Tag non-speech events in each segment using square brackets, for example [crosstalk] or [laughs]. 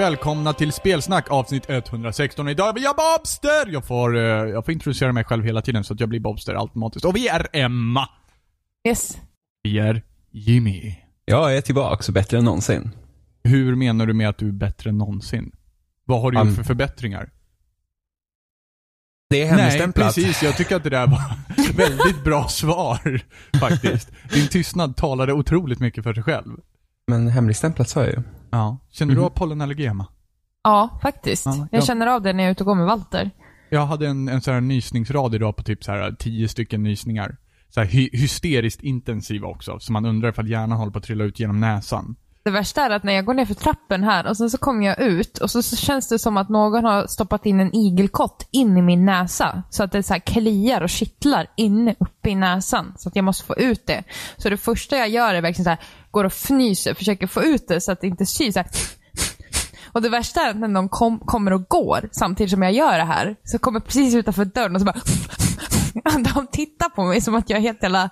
välkomna till Spelsnack avsnitt 116. Idag är vi jag Bobster! Jag får, eh, jag får introducera mig själv hela tiden så att jag blir Bobster automatiskt. Och vi är Emma. Yes. Vi är Jimmy. Jag är tillbaka och bättre än någonsin. Hur menar du med att du är bättre än någonsin? Vad har du gjort Um, för förbättringar? Det är Nej, hemligstämplat. precis. Jag tycker att det där var [laughs] väldigt bra svar, faktiskt. Din tystnad talade otroligt mycket för sig själv. Men hemligstämplat sa jag ju. Ja. Känner du Mhm. av pollenallergi, Emma? Ja, faktiskt. Ja, jag ja. känner av det när jag är ute och går med Walter. Jag hade en, en sån här nysningsrad idag på typ så här tio stycken nysningar. Så här hy hysteriskt intensiva också, så man undrar ifall hjärnan håller på att trilla ut genom näsan. Det värsta är att när jag går ner för trappen här och sen så kommer jag ut och så, så känns det som att någon har stoppat in en igelkott in i min näsa. Så att det så här kliar och kittlar inne uppe i näsan. Så att jag måste få ut det. Så det första jag gör är verkligen så här, går och fnyser, försöker få ut det så att det inte syns. Och det värsta är att när någon kom, kommer och går samtidigt som jag gör det här, så kommer precis utanför dörren och så bara [laughs] de tittar på mig som att jag är helt jävla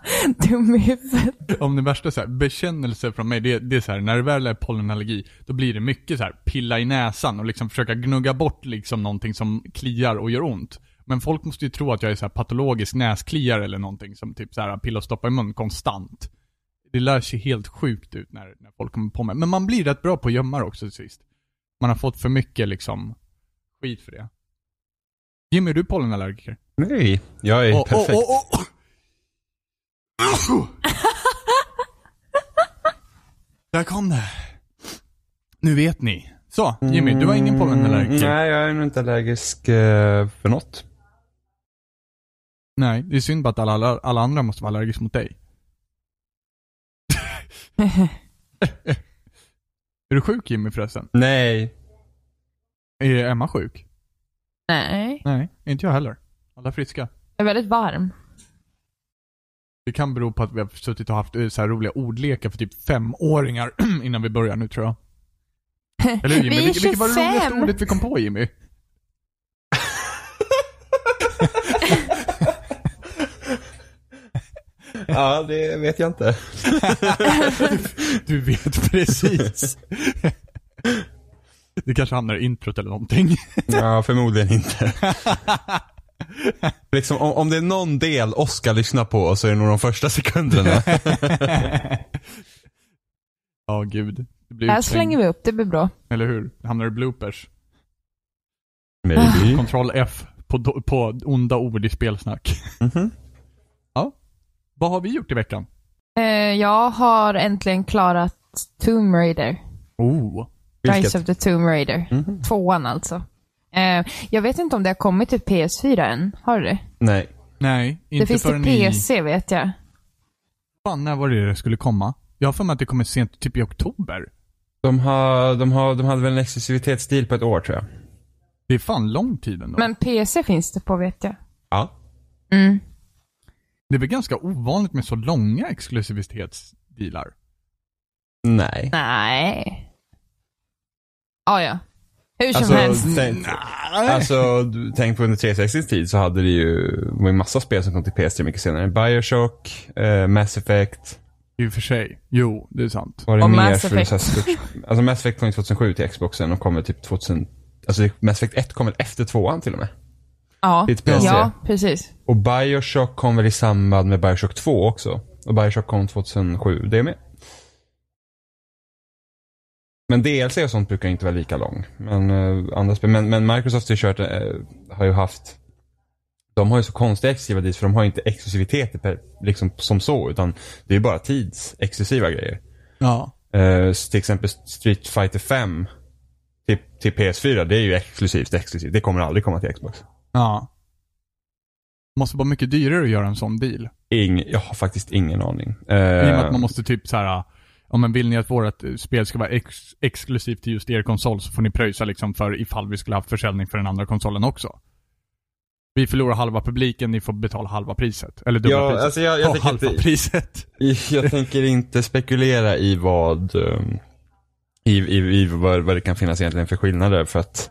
dum i huvudet. Om det värsta så här, bekännelse från mig, det, det är så här, när det väl är pollenallergi, då blir det mycket så här, pilla i näsan och liksom försöka gnugga bort liksom någonting som kliar och gör ont. Men folk måste ju tro att jag är så här patologisk näskliare eller någonting som typ så här pilla och stoppa i mun konstant. Det lär sig helt sjukt ut när, när folk kommer på mig. Men man blir rätt bra på att gömma det också till sist. Man har fått för mycket liksom skit för det. Jimmy, är du pollenallergiker? Nej, jag är Åh, perfekt. åh, åh. [laughs] Där kom det. Nu vet ni. Så, Jimmy, du har ingen? Mm, Nej, jag är nog inte allergisk eh, för något. Nej, det är synd bara att alla, alla, alla andra måste vara allergiska mot dig. [laughs] Är du sjuk Jimmy förresten? Nej. Är Emma sjuk? Nej, Nej, inte jag heller. Alla är friska. jag är väldigt varm. Det kan bero på att vi har suttit och haft eh, så här roliga ordlekar för typ femåringar [clears throat] innan vi börjar nu tror jag. [laughs] Eller Jimmy? Vi är Vilket, vilket var det 25. roligaste ordet vi kom på Jimmy? [laughs] Ja, det vet jag inte. [laughs] Du vet precis. Det kanske hamnar i introt eller någonting. Ja, förmodligen inte. [laughs] liksom, om, om det är någon del Oskar lyssnar på så är det nog de första sekunderna. [laughs] Ja, gud. Det här slänger vi upp, det blir bra. Eller hur? Det hamnar i bloopers. Maybe. [sighs] Kontroll F på, på onda ord i spelsnack. Mhm. Vad har vi gjort i veckan? Eh, jag har äntligen klarat Tomb Raider. Oh. Rise Vilket? of the Tomb Raider. Mhm. Tvåan alltså. Eh, jag vet inte om det har kommit till PS4 än. Har du det? Nej. Nej, inte det finns till förrän i... PC vet jag. Fan, när var det det skulle komma? Jag har för mig att det kommer sent, typ i oktober. De, har, de, har, de hade väl en exklusivitetsdeal på ett år tror jag. Det är fan lång tid ändå. Men PC finns det på vet jag. Ja. Mm. Det är väl ganska ovanligt med så långa exklusivitetsdealar? Nej. Nej. Ah, ja. Hur som Alltså, helst. tänk, alltså, du- tänk på under 360 tid så hade det ju var ju massa spel som kom till PS3 mycket senare. Bioshock, eh, Mass Effect. I och för sig. Jo, det är sant. Var det Och mer Mass för Effect. så här? Alltså Mass Effect kom ju 2007 till Xboxen och kommer typ 2000. Alltså Mass Effect 1 kom väl efter tvåan till och med. Ja. Ja, precis. Och Bioshock kom väl i samband med Bioshock 2 också. Och Bioshock kom 2007, det är med. Men DLC och sånt brukar inte vara lika lång. Men, andra spel, men, men Microsoft har ju kört, eh, har ju haft de har ju så konstiga exklusiva deals för de har ju inte exklusivitet per, liksom som så utan det är ju bara tidsexklusiva grejer. Ja. Eh, till exempel Street Fighter 5 till, till PS4, det är ju exklusivt exklusivt. Det kommer aldrig komma till Xbox. Ja. Måste vara mycket dyrare att göra en sån deal. Ing, jag har faktiskt ingen aning. I och med Eh, att man måste typ så här. Om man vill ni att vårt eh, spel ska vara ex exklusivt till just er konsol så får ni pröjsa liksom för ifall vi skulle haft försäljning för den andra konsolen också. Vi förlorar halva publiken, ni får betala halva priset. Eller dubbla Ja, priset. alltså jag- jag Ja, tänker halva inte- priset. [laughs] Jag tänker inte spekulera i vad um, i, i, i vad, vad det kan finnas egentligen för skillnader för att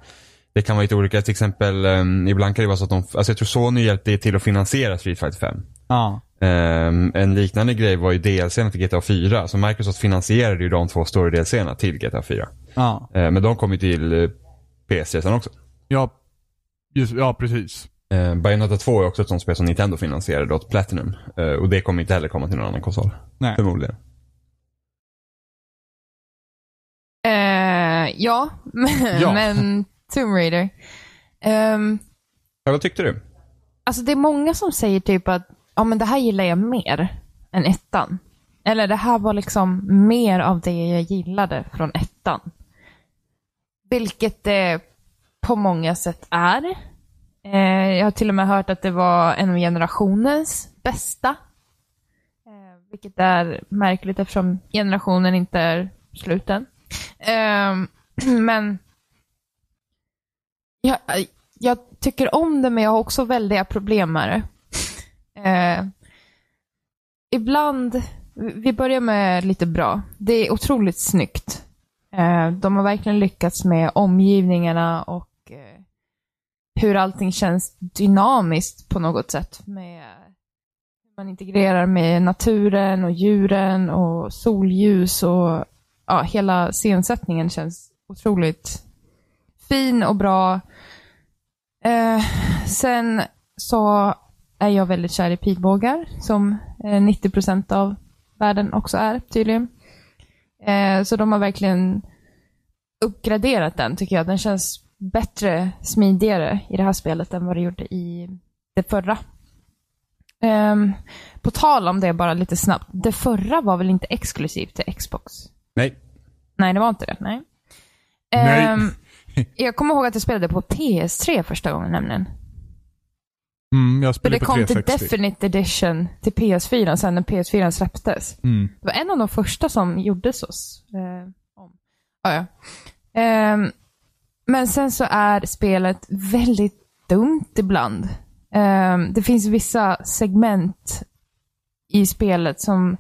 det kan vara lite olika. Till exempel, um, ibland kan det vara så att de, alltså jag tror Sony hjälpte till att finansiera Street Fighter 5. Ja. Um, en liknande grej var ju DLCn till GTA 4. Så Microsoft finansierade ju de två story DLCerna till GTA 4. Ja, Eh, men de kom ju till eh, PS3 sen också. ja, just, ja precis. Eh, Bayonetta 2 är också ett sånt spel som Nintendo finansierade åt Platinum. Eh, och det kommer inte heller komma till någon annan konsol. Nej. Förmodligen. Eh, ja, men, [laughs] Ja. men Tomb Raider. Ehm, Ja, vad tyckte du? alltså det är många som säger typ att ja, men det här gillar jag mer än ettan. Eller det här var liksom mer av det jag gillade från ettan. Vilket det på många sätt är. Eh, jag har till och med hört att det var en av generationens bästa. Eh, vilket är märkligt eftersom generationen inte är sluten. Ehm, [clears throat] men jag, jag tycker om det, men jag har också väldiga problem med det. Eh, ibland, vi börjar med lite bra. Det är otroligt snyggt. Eh, de har verkligen lyckats med omgivningarna och eh, hur allting känns dynamiskt på något sätt. Med hur man integrerar med naturen och djuren och solljus och ja, hela scensättningen känns otroligt fin och bra. Eh, sen så är jag väldigt kär i pilbågar, som eh, 90% av världen också är tydligen. Eh, så de har verkligen uppgraderat den tycker jag. Den känns bättre, smidigare i det här spelet än vad det gjorde i det förra. Ehm, på tal om det bara lite snabbt. Det förra var väl inte exklusivt till Xbox? Nej. Nej, det var inte det. Nej. Nej. Ehm, jag kommer ihåg att jag spelade på PS3 första gången nämligen. Mm, jag För spelade det på kom till 360. Definite Edition till PS4 sen när PS4 släpptes. Mm. Det var en av de första som gjordes oss. Eh, om. Ah, ja. Ehm, men sen så är spelet väldigt dumt ibland. Ehm, det finns vissa segment i spelet som...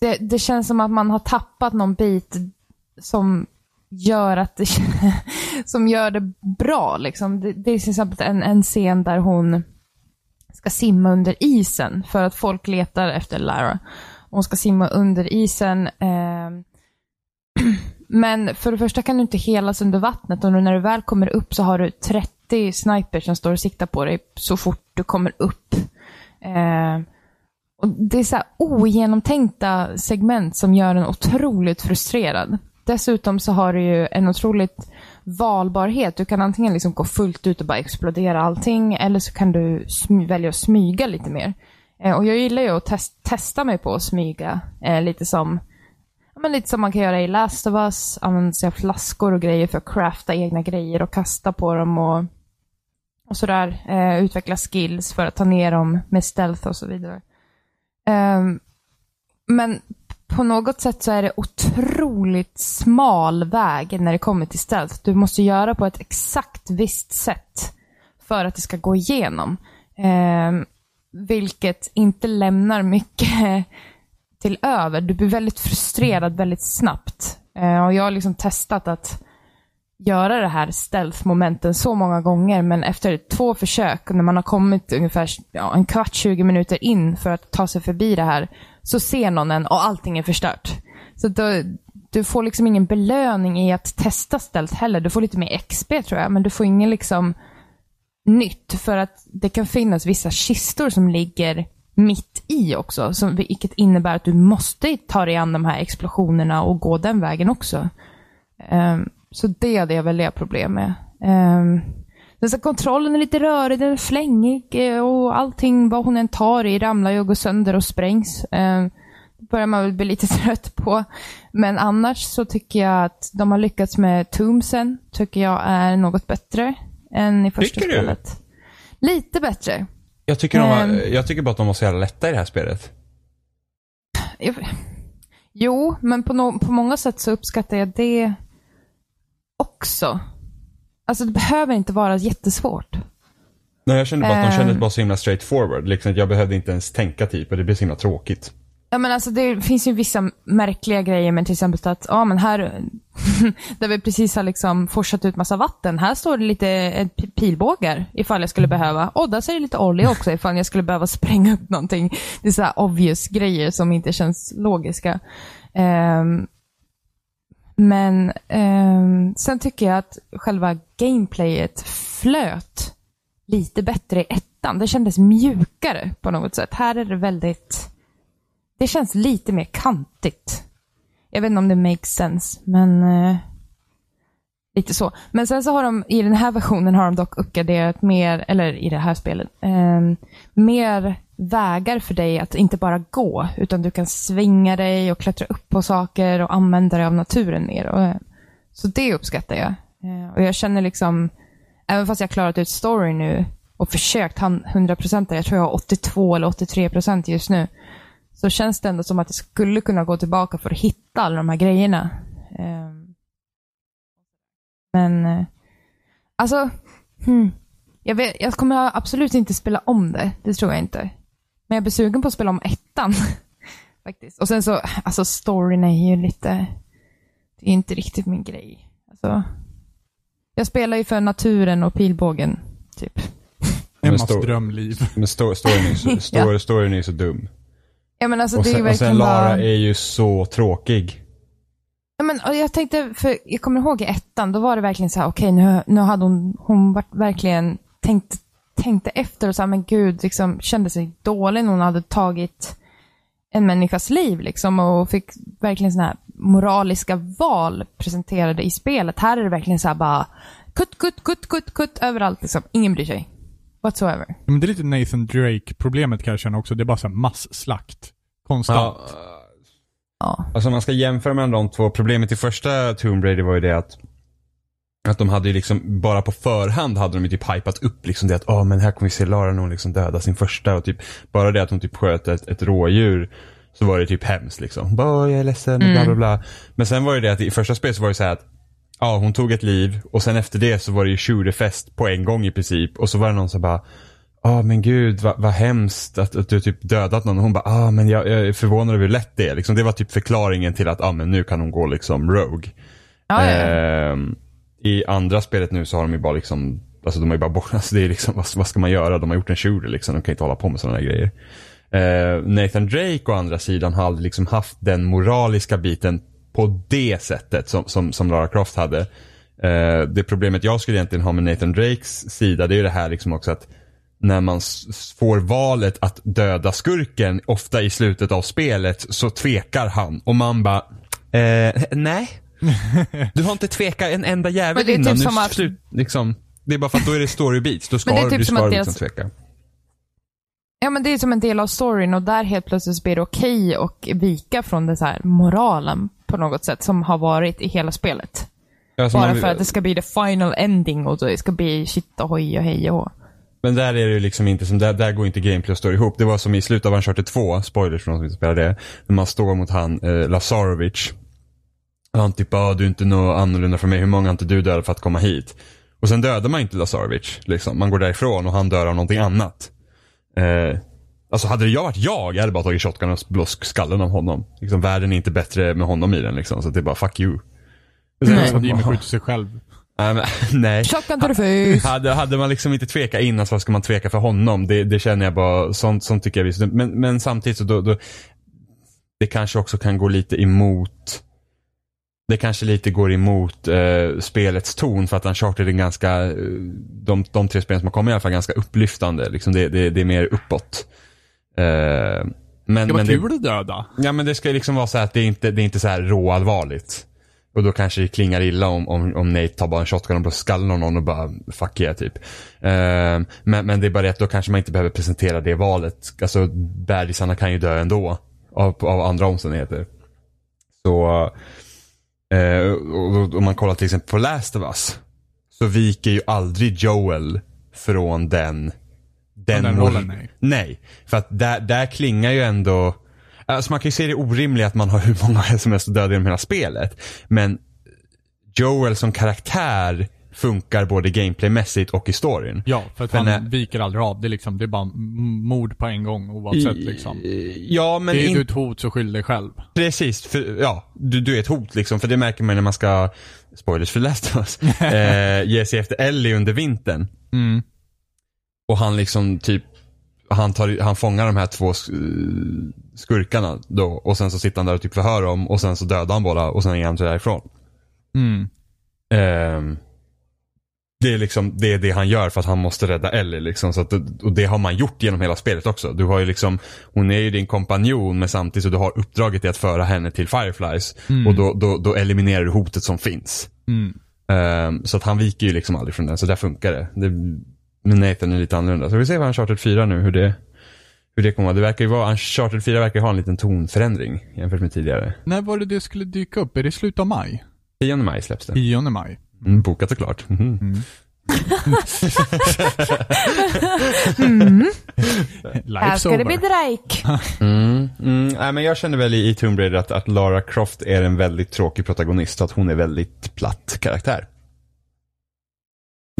Det, det känns som att man har tappat någon bit som gör att det [laughs] som gör det bra. Liksom. Det, det är till exempel en, en scen där hon ska simma under isen för att folk letar efter Lara. Hon ska simma under isen. Eh, [clears throat] men för det första kan du inte helas under vattnet och när du väl kommer upp så har du 30 snipers som står och siktar på dig så fort du kommer upp. Eh, och det är så här ogenomtänkta segment som gör en otroligt frustrerad. Dessutom så har du ju en otroligt valbarhet. Du kan antingen liksom gå fullt ut och bara explodera allting eller så kan du välja att smyga lite mer. Eh, och jag gillar ju att tes- testa mig på att smyga. Eh, lite som men lite som man kan göra i Last of Us. Använda sig av flaskor och grejer för att crafta egna grejer och kasta på dem och, och sådär. Eh, utveckla skills för att ta ner dem med stealth och så vidare. Ehm, men på något sätt så är det otroligt smal väg när det kommer till stealth. Du måste göra på ett exakt visst sätt för att det ska gå igenom. Eh, vilket inte lämnar mycket [laughs] till över. Du blir väldigt frustrerad väldigt snabbt. Eh, och jag har liksom testat att göra det här stealth-momenten så många gånger, men efter två försök, när man har kommit ungefär ja, en kvart, 20 minuter in för att ta sig förbi det här, så ser någon en och allting är förstört. Så då, du får liksom ingen belöning i att testa ställt heller. Du får lite mer XP tror jag, men du får ingen liksom nytt för att det kan finnas vissa kistor som ligger mitt i också, som, vilket innebär att du måste ta dig an de här explosionerna och gå den vägen också. Um, så det hade jag väldiga problem med. Um, den så kontrollen är lite rörig, den är flängig eh, och allting, vad hon än tar i, ramlar ju och går sönder och sprängs. Um, det börjar man väl bli lite [laughs] trött på. Men annars så tycker jag att de har lyckats med Tombsen, tycker jag är något bättre än i första Tycker du? spelet. Lite bättre. Jag tycker, de Ehm. var, jag tycker bara att de var så jävla lätta i det här spelet. Jag- Jo, men på, no på många sätt så uppskattar jag det också. Alltså det behöver inte vara jättesvårt. Nej, jag kände bara att de kändes bara så himla straight forward. Liksom, jag behövde inte ens tänka typ och det blev så himla tråkigt. Ja men alltså det finns ju vissa märkliga grejer med till exempel att, ja men här, [laughs] där vi precis har liksom forsat ut massa vatten, här står det lite eh, pilbågar ifall jag skulle behöva. Och där ser det lite olja också ifall jag skulle behöva spränga upp någonting. Det är så obvious grejer som inte känns logiska. Ehm, men eh, sen tycker jag att själva gameplayet flöt lite bättre i ettan. Det kändes mjukare på något sätt. Här är det väldigt... Det känns lite mer kantigt. Jag vet inte om det makes sense, men... eh, lite så. Men sen så har de, i den här versionen har de dock uppgraderat mer, eller i det här spelet, eh, mer vägar för dig att inte bara gå, utan du kan svinga dig och klättra upp på saker och använda dig av naturen mer. Och, eh, så det uppskattar jag. Eh, och jag känner liksom, även fast jag har klarat ut story nu och försökt 100%, jag tror jag har 82 eller 83% just nu, så känns det ändå som att jag skulle kunna gå tillbaka för att hitta alla de här grejerna. Eh, men, alltså, hmm. jag, vet, jag kommer absolut inte spela om det, det tror jag inte. Men jag blir sugen på att spela om ettan. [laughs] Faktiskt. Och sen så, alltså storyn är ju lite, det är inte riktigt min grej. Alltså, jag spelar ju för naturen och pilbågen, typ. [laughs] Emmas stor- drömliv. [laughs] Men sto- storyn, är så, story, storyn är så dum. Ja men alltså Och det är sen, och sen Lara bara... är ju så tråkig. Ja, men, och jag tänkte, för jag kommer ihåg i ettan, då var det verkligen så här, okej nu, nu hade hon, hon varit verkligen tänkt, tänkte efter och så här, men gud, liksom kände sig dålig när hon hade tagit en människas liv liksom och fick verkligen sådana här moraliska val presenterade i spelet. Här är det verkligen så här bara, kutt, kutt, kutt, kutt, kutt överallt liksom. Ingen bryr sig. Whatsoever. Men det är lite Nathan Drake-problemet kan jag känna också. Det är bara så här mass-slakt. Konstant. Ja, Ja. Alltså man ska jämföra mellan de två. Problemet i första Tomb Raider var ju det att att de hade ju liksom, bara på förhand hade de ju typ hypat upp liksom det att, åh men här kommer vi se Lara när hon liksom dödar sin första och typ, bara det att hon typ sköt ett, ett rådjur så var det typ hemskt liksom. Hon bara, "Åh, jag är ledsen och bla bla bla. Men sen var det det att i första spelet så var det så här att, ja hon tog ett liv och sen efter det så var det ju shooterfest på en gång i princip och så var det någon som bara, Ja men gud vad, vad hemskt att, att du typ dödat någon. Och hon bara, ah men jag, jag är förvånad över hur lätt det är. Liksom, det var typ förklaringen till att, ah men nu kan hon gå liksom rogue. Ja, ja. Ehm, i andra spelet nu så har de ju bara liksom, alltså de har ju bara bort, [laughs] alltså det är liksom, vad, vad ska man göra? De har gjort en shooter liksom, de kan inte hålla på med sådana här grejer. Eh, Nathan Drake å andra sidan har aldrig liksom haft den moraliska biten på det sättet som, som, som Lara Croft hade. Eh, det problemet jag skulle egentligen ha med Nathan Drakes sida det är ju det här liksom också att när man får valet att döda skurken, ofta i slutet av spelet, så tvekar han. Och man bara, eh, nej. Du har inte tvekat en enda jävel Men det är innan. typ nu som att- slut, liksom, det är bara för att då är det story beats. Då ska Men det är typ du som ska att liksom deras- tveka. Ja, men det är som en del av storyn och där helt plötsligt blir det okej och vika från det så här moralen på något sätt som har varit i hela spelet. Alltså, Bara man- för att det ska bli the final ending och det ska bli shit och hoj och hej och hå. Men där är det liksom inte som, där, där går inte gameplay och story ihop. Det var som i slutet av Uncharted 2, spoilers för de som inte spelar det. När man står mot han, eh, Lazarovic. Han typ, ah, du är inte något annorlunda från mig, hur många har inte du dödat för att komma hit? Och sen dödar man inte Lazarovic, liksom. Man går därifrån och han dör av någonting annat. Eh, alltså hade det jag varit jag, jag hade bara tagit shotgun och blåst skallen av honom. Liksom, världen är inte bättre med honom i den liksom, så det är bara fuck you. Det är som Jimmy skjuter sig själv. Nej, [laughs] nej. Shotgun to the face! Hade, hade man liksom inte tvekat innan så vad ska man tveka för honom? Det, det känner jag bara, sånt, sånt tycker jag visst. Men, men samtidigt så då, då, det kanske också kan gå lite emot det kanske lite går emot eh, spelets ton för att Uncharted är ganska, eh, de, de tre spelen som har kommit i alla fall, ganska upplyftande. Liksom det, det, det är mer uppåt. Eh, men, Det var men kul att döda. Ja men det ska liksom vara så här att det är inte, det är inte så här råallvarligt. Och då kanske det klingar illa om, om, om Nate tar bara en shotgun och blåser skallen av någon och bara fuck yeah typ. Ehm, men, men det är bara det att då kanske man inte behöver presentera det valet. Alltså bärisarna kan ju dö ändå. Av, av andra omständigheter. Så eh, och, om man kollar till exempel på Last of Us. Så viker ju aldrig Joel från den den mor- rollen, nej. Nej, för att där, där klingar ju ändå Alltså man kan ju se det orimliga att man har [laughs] hur många som helst att döda genom hela spelet. Men Joel som karaktär funkar både gameplaymässigt och i storyn. Ja, för att han när- viker aldrig av. Det är liksom, det är bara mord på en gång oavsett liksom. Ja, men Det är in- du ett hot så skyll dig själv. precis. För, ja, du, du är ett hot liksom. För det märker man när man ska, spoilers för Last of Us, [laughs] eh, ge sig efter Ellie under vintern. Mm. Och han liksom typ, han, tar, han fångar de här två sk- skurkarna då. Och sen så sitter han där och typ förhör dem och sen så dödar han båda och sen är han därifrån. Mm. Ehm, det är liksom det, är det han gör för att han måste rädda Ellie. Liksom, så att, och det har man gjort genom hela spelet också. Du har ju liksom, hon är ju din kompanjon men samtidigt så du har uppdraget i att föra henne till Fireflies. Och då, då, då eliminerar du hotet som finns. Mm. Ehm, så att han viker ju liksom aldrig från den, så där funkar det. det men Nathan är lite annorlunda. Så vi ser vad Uncharted 4 nu, hur det, hur det kommer vara. Det verkar ju vara, Uncharted 4 verkar ha en liten tonförändring jämfört med tidigare. När var det det skulle dyka upp? Är det slutet av maj? 10 maj släpps det. 10 maj. Mm, bokat såklart. Mhm. [laughs] Här ska det bli over. Drake. [laughs] Mm, mm, nej, men jag känner väl i, i Tomb Raider att, att Lara Croft är en väldigt tråkig protagonist. Att hon är väldigt platt karaktär.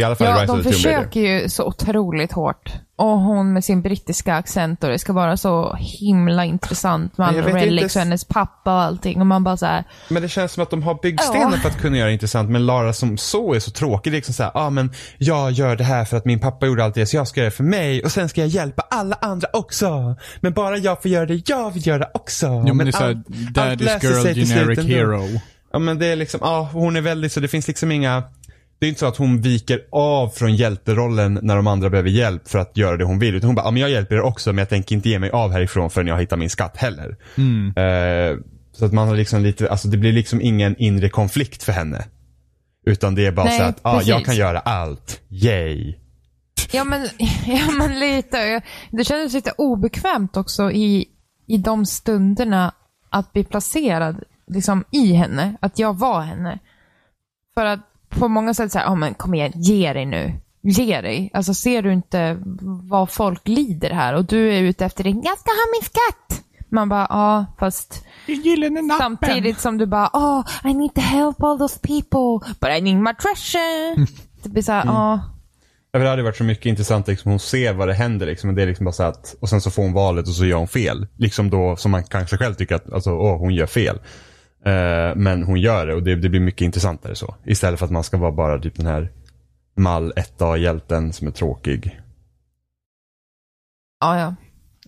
I alla fall i Ja, Rise de of the Tomb Raider. försöker ju så otroligt hårt. Och hon med sin brittiska accent och det ska vara så himla intressant med Men alla inte relics och hennes pappa och allting. Och man bara så här, Men det känns som att de har byggstenar Ja. för att kunna göra det intressant. Men Lara som så är så tråkig. Det är liksom såhär, ja ah, men jag gör det här för att min pappa gjorde allt det så jag ska göra det för mig. Och sen ska jag hjälpa alla andra också. Men bara jag får göra det jag vill göra också. Jo men det är såhär, daddy's girl generic hero. Ja men det är liksom, ja hon är väldigt så det finns liksom inga det är inte så att hon viker av från hjälterollen när de andra behöver hjälp för att göra det hon vill. Utan hon bara, ja men jag hjälper er också men jag tänker inte ge mig av härifrån förrän jag hittar min skatt heller. Mm. Eh, så att man har liksom lite, alltså det blir liksom ingen inre konflikt för henne. Utan det är bara Nej, så att, ja ah, jag kan göra allt. Yay. ja men, [laughs] ja men lite. Det kändes lite obekvämt också i, i de stunderna att bli placerad liksom i henne. Att jag var henne. För att på många sätt så här, ja men kom igen, ge dig nu. Ge dig. Alltså ser du inte vad folk lider här och du är ute efter din, jag ska ha min skatt. Man bara, ja fast Gyllene nappen. Samtidigt som du bara, oh, I need to help all those people, but I need my treasure. [laughs] Det blir såhär, ja. Ja, för Det hade varit så mycket intressant liksom, hon ser vad det händer liksom. och Det är liksom bara så att, och sen så får hon valet och så gör hon fel. Liksom då som man kanske själv tycker att, alltså, åh, hon gör fel. Eh, men hon gör det och det, det blir mycket intressantare så. Istället för att man ska vara bara typ den här mall 1A-hjälten som är tråkig. ja, ja.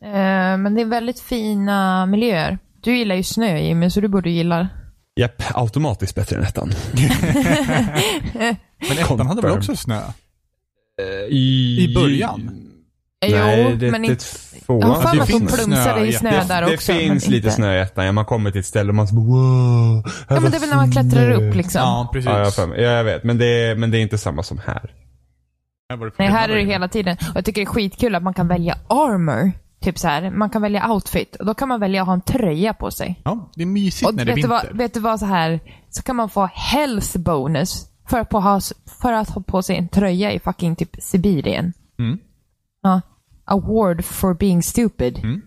Eh, men det är väldigt fina miljöer. Du gillar ju snö Jimmy, så du borde gilla Japp, automatiskt bättre än ettan. [laughs] Men ettan hade väl också snö? I, I början? Nej, jo, det, men det, inte... det. Jag har för det finns plumsade i snö, där det också. finns men lite inte... snö i ettan. Ja, man kommer till ett ställe och man så bara, wow. Ja, men det är väl när man klättrar snö." upp liksom. Ja, precis. Ja, jag, har för mig. ja, jag vet. Men det, är, men det är inte samma som här. Här det Nej, här är det hela tiden. Och jag tycker det är skitkul att man kan välja armor. Typ så här, man kan välja outfit. Och då kan man välja att ha en tröja på sig. Ja, det är mysigt Och när det är vet du, vinter. vad, vet du vad så här, så kan man få health bonus för att, på ha, för att ha på sig en tröja i fucking typ Sibirien. Mm. Ja. Award for being stupid. Mm.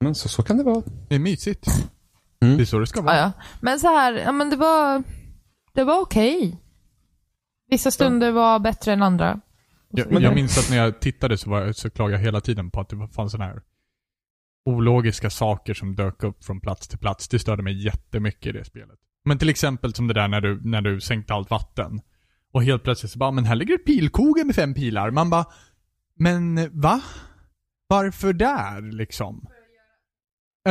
Men så, så kan det vara. Det är mysigt. Mm. Det är så det ska Ja, vara. ja. Men så här, ja men det var, det var okej. Vissa stunder var bättre än andra. Jag, jag minns att när jag tittade så, var, jag- så klagade jag hela tiden på att det fanns sådana här ologiska saker som dök upp från plats till plats. Det störde mig jättemycket i det spelet. Men till exempel som det där när du, när du sänkte allt vatten. Och helt plötsligt så bara, men här ligger ett pilkoge med fem pilar. Man bara, men va? Varför där liksom?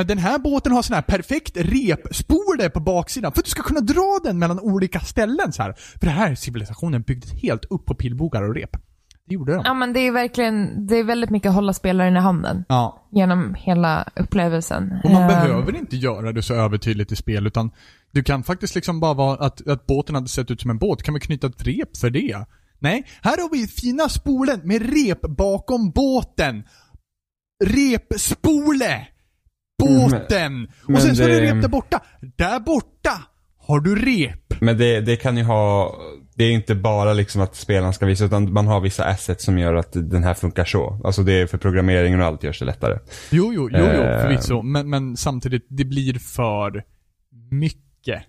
Den här båten har sån här perfekt repspole på baksidan för att du ska kunna dra den mellan olika ställen så här. För den här civilisationen byggdes helt upp på pilbågar och rep. Det gjorde de. Ja men det är verkligen, det är väldigt mycket att hålla spelaren i handen. Ja. Genom hela upplevelsen. Och man Ehm, behöver inte göra det så övertydligt i spel utan du kan faktiskt liksom bara vara att, att båten hade sett ut som en båt. Kan vi knyta ett rep för det? Nej, här har vi fina spolen med rep bakom båten. Repspole! Båten! men och sen så är det- rep där borta. Där borta har du rep. Men det, det kan ju ha, det är inte bara liksom att spelaren ska visa utan man har vissa assets som gör att den här funkar så. Alltså det är för programmeringen och allt görs det lättare. Jo, jo, jo, jo Eh. förvisso. Men, men samtidigt, det blir för mycket.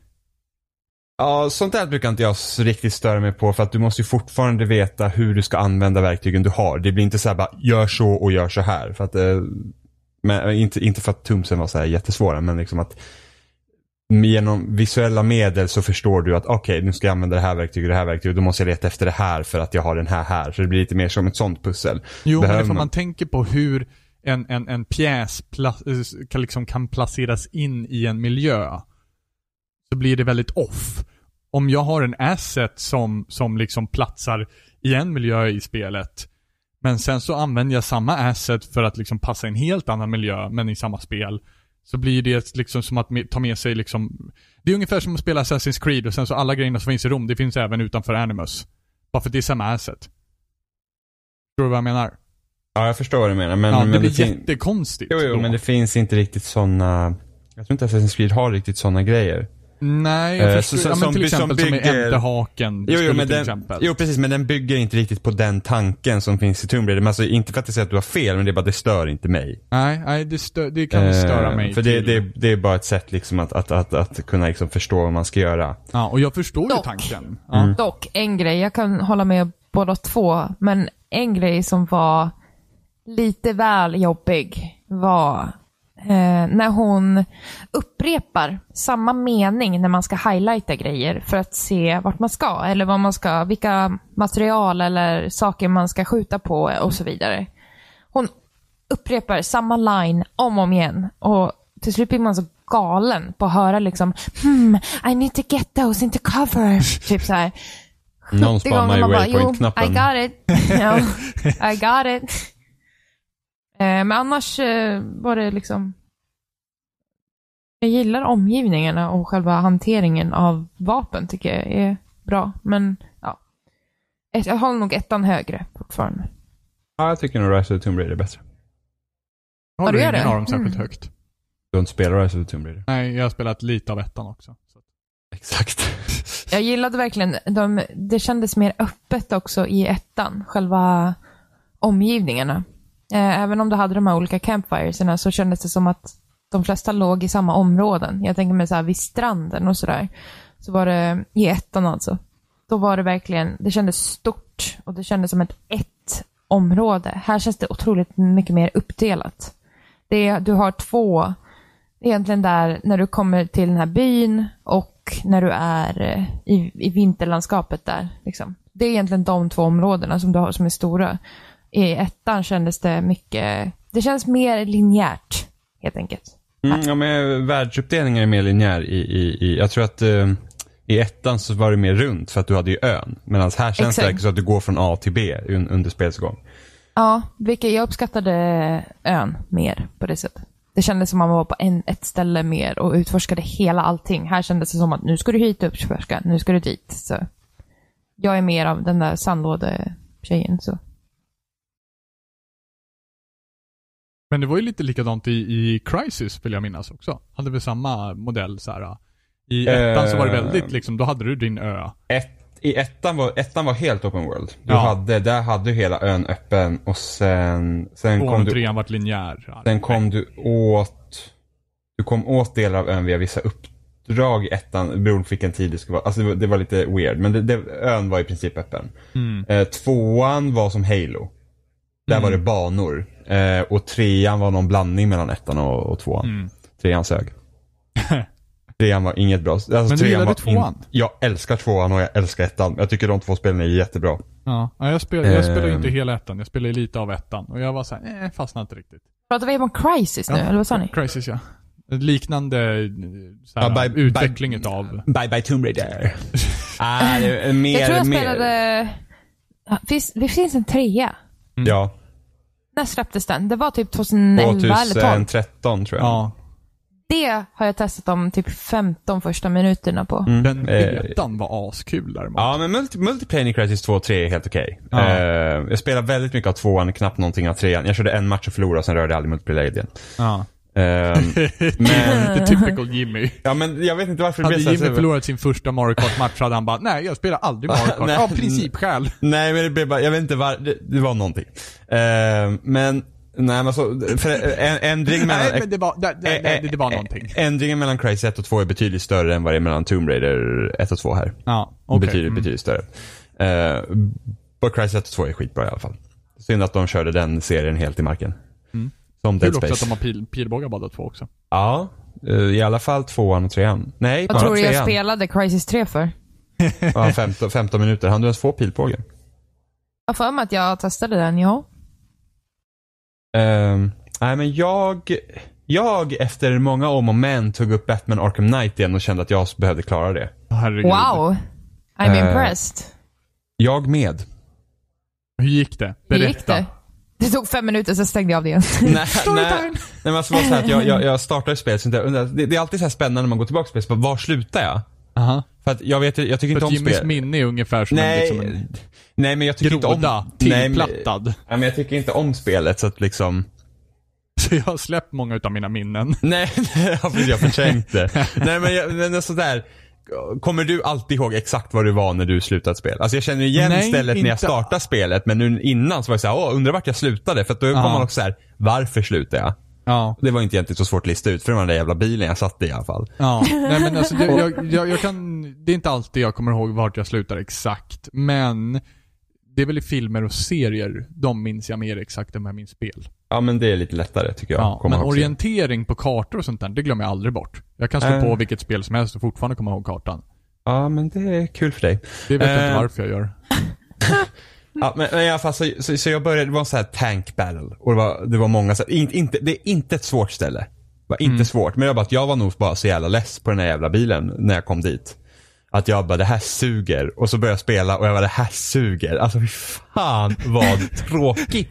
Ja, sånt där brukar inte jag riktigt störa mig på för att du måste ju fortfarande veta hur du ska använda verktygen du har. Det blir inte så här bara, gör så och gör så här. För att, eh, men, inte, inte för att tumsen var så här jättesvåra, men liksom att genom visuella medel så förstår du att okej, nu ska jag använda det här verktyget och det här verktyget. Då måste jag leta efter det här för att jag har den här här. Så det blir lite mer som ett sånt pussel. Jo, Behöver men man- man tänker på hur en, en, en pjäs pla, eh, kan, liksom kan placeras in i en miljö. så blir det väldigt off. Om jag har en asset som, som liksom platsar i en miljö i spelet, men sen så använder jag samma asset för att liksom passa en helt annan miljö, men i samma spel. Så blir det liksom som att ta med sig liksom... Det är ungefär som att spela Assassin's Creed och sen så alla grejerna som finns i Rom, det finns även utanför Animus. Bara för att det är samma asset. Förstår du vad jag menar? Ja, jag förstår vad du menar. Men, ja, men det blir fin- jättekonstigt. Jo, jo, då. men det finns inte riktigt sådana... Jag tror inte Assassin's Creed har riktigt sådana grejer. Nej, jag Eh, förstår. så- ja, men som till som exempel som, bygger- i Enterhaken Jo, jo, skulle men den, exempel. jo, precis, men den bygger inte riktigt på den tanken som finns i Tomb Raider. Men alltså, inte för att jag säger att du har fel, men det är bara det stör inte mig. Nej, nej det, stö- det kan störa Eh, mig. För det, det, det är bara ett sätt liksom att, att, att, att kunna liksom förstå vad man ska göra. Ja, och jag förstår ju Dock. tanken. Ja. Mm. Dock, en grej, jag kan hålla med båda två, men en grej som var lite väl jobbig var eh, när hon upprepar samma mening när man ska highlighta grejer för att se vart man ska, eller vad man ska, vilka material eller saker man ska skjuta på och så vidare. Hon upprepar samma line om och om igen och till slut blir man så galen på att höra liksom hmm, I need to get those into cover. typ så här. Någon 70 spammar jo, I waypoint-knappen. got it. [laughs] ja, I got it. Eh, men annars eh, var det liksom... Jag gillar omgivningarna och själva hanteringen av vapen tycker jag är bra. Men ja, jag håller nog ettan högre fortfarande. Ja, jag tycker nog Rise of the Tomb Raider är bättre. Jag Ja, håller du gör ingen det? av dem särskilt Mm. högt. Du har inte spelat Rise of the Tomb Raider? Nej, jag har spelat lite av ettan också. Så. Exakt. [laughs] Jag gillade verkligen, de, det kändes mer öppet också i ettan, själva omgivningarna. Eh, även om du hade de här olika campfiresarna så kändes det som att de flesta låg i samma områden. Jag tänker mig så här vid stranden och sådär. Så var det, i ettan alltså. Då var det verkligen, det kändes stort och det kändes som ett ett område. Här känns det otroligt mycket mer uppdelat. Det är, du har två, egentligen där när du kommer till den här byn och när du är eh, i, i vinterlandskapet där. Liksom. Det är egentligen de två områdena som du har som är stora. I ettan kändes det mycket, det känns mer linjärt helt enkelt. Mm, ja, men världsuppdelningen är mer linjär i, i, i jag tror att eh, i ettan så var det mer runt för att du hade ju ön. Medan här känns det Exakt. verkligen så att du går från A till B un, under spelets gång. Ja, vilket jag uppskattade ön mer på det sättet. Det kändes som att man var på en, ett ställe mer och utforskade hela allting. Här kändes det som att nu ska du hit och utforska, nu ska du dit. Så jag är mer av den där sandlåde-tjejen. Så. Men det var ju lite likadant i, i Crisis vill jag minnas också. Hade vi samma modell så här. I ettan så var det Eh. väldigt liksom, då hade du din ö. Ett, I ettan var, ettan var helt open world. Du Ja. hade, där hade du hela ön öppen och sen, sen Tvåan kom och du trean vart linjär. Sen kom du åt, du kom åt delar av ön via vissa uppdrag i ettan, beroende på vilken tid det skulle vara. Alltså det var, det var lite weird, men det, det, ön var i princip öppen. Mm. Eh, tvåan var som Halo. Där Mm. var det banor. Eh, och trean var någon blandning mellan ettan och, och tvåan. Mm. Trean sög. [laughs] trean var inget bra. Alltså, Men du trean gillade var tvåan? jag älskar tvåan och jag älskar ettan. Jag tycker de två spelen är jättebra. Ja, ja jag, spel, jag spelar inte Ehm. hela ettan, jag spelar lite av ettan. Och jag var såhär, eh, fastnade inte riktigt. Pratar vi om Crisis nu, eller vad sa ni? Crisis ja. Liknande eh, såhär, Ja, by- utveckling by- utav... Bye bye Tomb Raider. [laughs] ah, det är mer, Jag tror jag mer. spelade... Ja, Finns, det finns en trea. Ja, När släpptes den? Det var typ 2011 eller 12. 2013 tror jag. Ja. Det har jag testat de typ 15 första minuterna på. Mm. Den Eh, betan var askul däremot. Ja, men multi, multiplayer i Crisis 2 och 3 är helt okej. Ja. Eh, jag spelar väldigt mycket av tvåan, knappt någonting av trean. Jag körde en match och förlorade, sen rörde jag aldrig multiplayer igen. Ja. Eh, [laughs] men, [laughs] The typical Jimmy. ja, men jag vet inte varför Hade det blev så Jimmy här- förlorat sin första Mario Kart-match hade han bara, nej jag spelar aldrig Mario [laughs] Kart. Nej. Ja, principskäl. Nej, men det blev bara, jag vet inte var, det, det var någonting. Eh, men, nej men så, en, ändring mellan... Nej men det var, det, det, det, det var någonting. Ändringen mellan Crisis 1 och 2 är betydligt större än vad det är mellan Tomb Raider 1 och 2 här. Ja, okej. Betydligt, Mm. betydligt större. Uh, but Crisis 1 och 2 är skitbra i alla fall. Synd att de körde den serien helt i marken. Mm. Som Dead Kul också Space. att de har pil, pilbågar båda två också. Ja, eh, i alla fall tvåan och trean. Nej, Vad bara tror du jag spelade Crisis 3 för? [laughs] Ja, 15, 15 minuter. Han du ens få pilbåge? Jag har för mig att jag testade den, ja. Ehm, nej men jag, jag efter många om och men tog upp Batman Arkham Knight igen och kände att jag behövde klara det. Herregud. Wow. I'm Eh, impressed. Jag med. Hur gick det? Hur Berätta. gick det? Det tog fem minuter, så stängde jag av det igen. [laughs] nej, nej, nej, men alltså var så här att jag, jag, jag startar ett spel, så jag undrar- det, det är alltid så här spännande när man går tillbaka till spel, så bara, var slutar jag? Aha. För att jag vet, jag tycker För inte om Jimmys spel. minne är ungefär som Nej, en, liksom en nej men jag tycker inte groda, om... Nej, men- tillplattad. Ja, men jag tycker inte om spelet så att liksom... [laughs] Så jag har släppt många utav mina minnen. Nej, [laughs] nej, jag har förträngt det. nej men, jag, men sådär. Kommer du alltid ihåg exakt vad du var när du slutade spela? Alltså jag känner igen Nej, stället när jag inte. startade spelet men nu innan så var jag såhär, åh undrar vart jag slutade? För då Ja. kommer man också såhär, varför slutade jag? Ja. Det var inte egentligen så svårt att lista ut för det var den där jävla bilen jag satt i i alla fall. Ja, nej men alltså det, [laughs] jag, jag, jag kan, det är inte alltid jag kommer ihåg vart jag slutar exakt, men det är väl i filmer och serier, de minns jag mer exakt än vad jag minns spel. Ja men det är lite lättare tycker jag. Ja, men orientering på kartor och sånt där, det glömmer jag aldrig bort. Jag kan slå Äh. på vilket spel som helst och fortfarande komma ihåg kartan. Ja men det är kul för dig. Det vet jag inte Eh. varför jag gör. [laughs] Ja, men, men i alla fall så, så, så jag började, det var en sån här tank battle. Och det var, det var många så här, inte, det är inte ett svårt ställe. Det var inte svårt. Men jag bara, jag var nog bara så jävla less på den här jävla bilen när jag kom dit. Att jag bara, det här suger. Och så började jag spela och jag bara, det här suger. Alltså fy fan vad [laughs] tråkigt.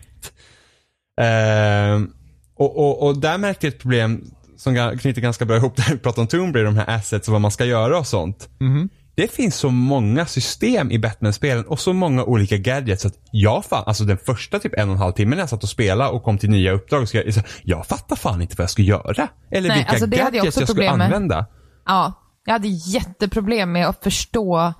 Ehm, och, och, och där märkte jag ett problem som knyter ganska bra ihop det här vi pratade om Tomb Raider, de här assets och vad man ska göra och sånt. Mhm. Det finns så många system i Batman-spelen och så många olika gadgets att jag fan, alltså den första typ en och en halv timme när jag satt och spelade och kom till nya uppdrag, så jag, så jag fattar fan inte vad jag ska göra. Eller Nej, vilka alltså jag gadgets också jag skulle använda. Ja, jag hade jätteproblem med att förstå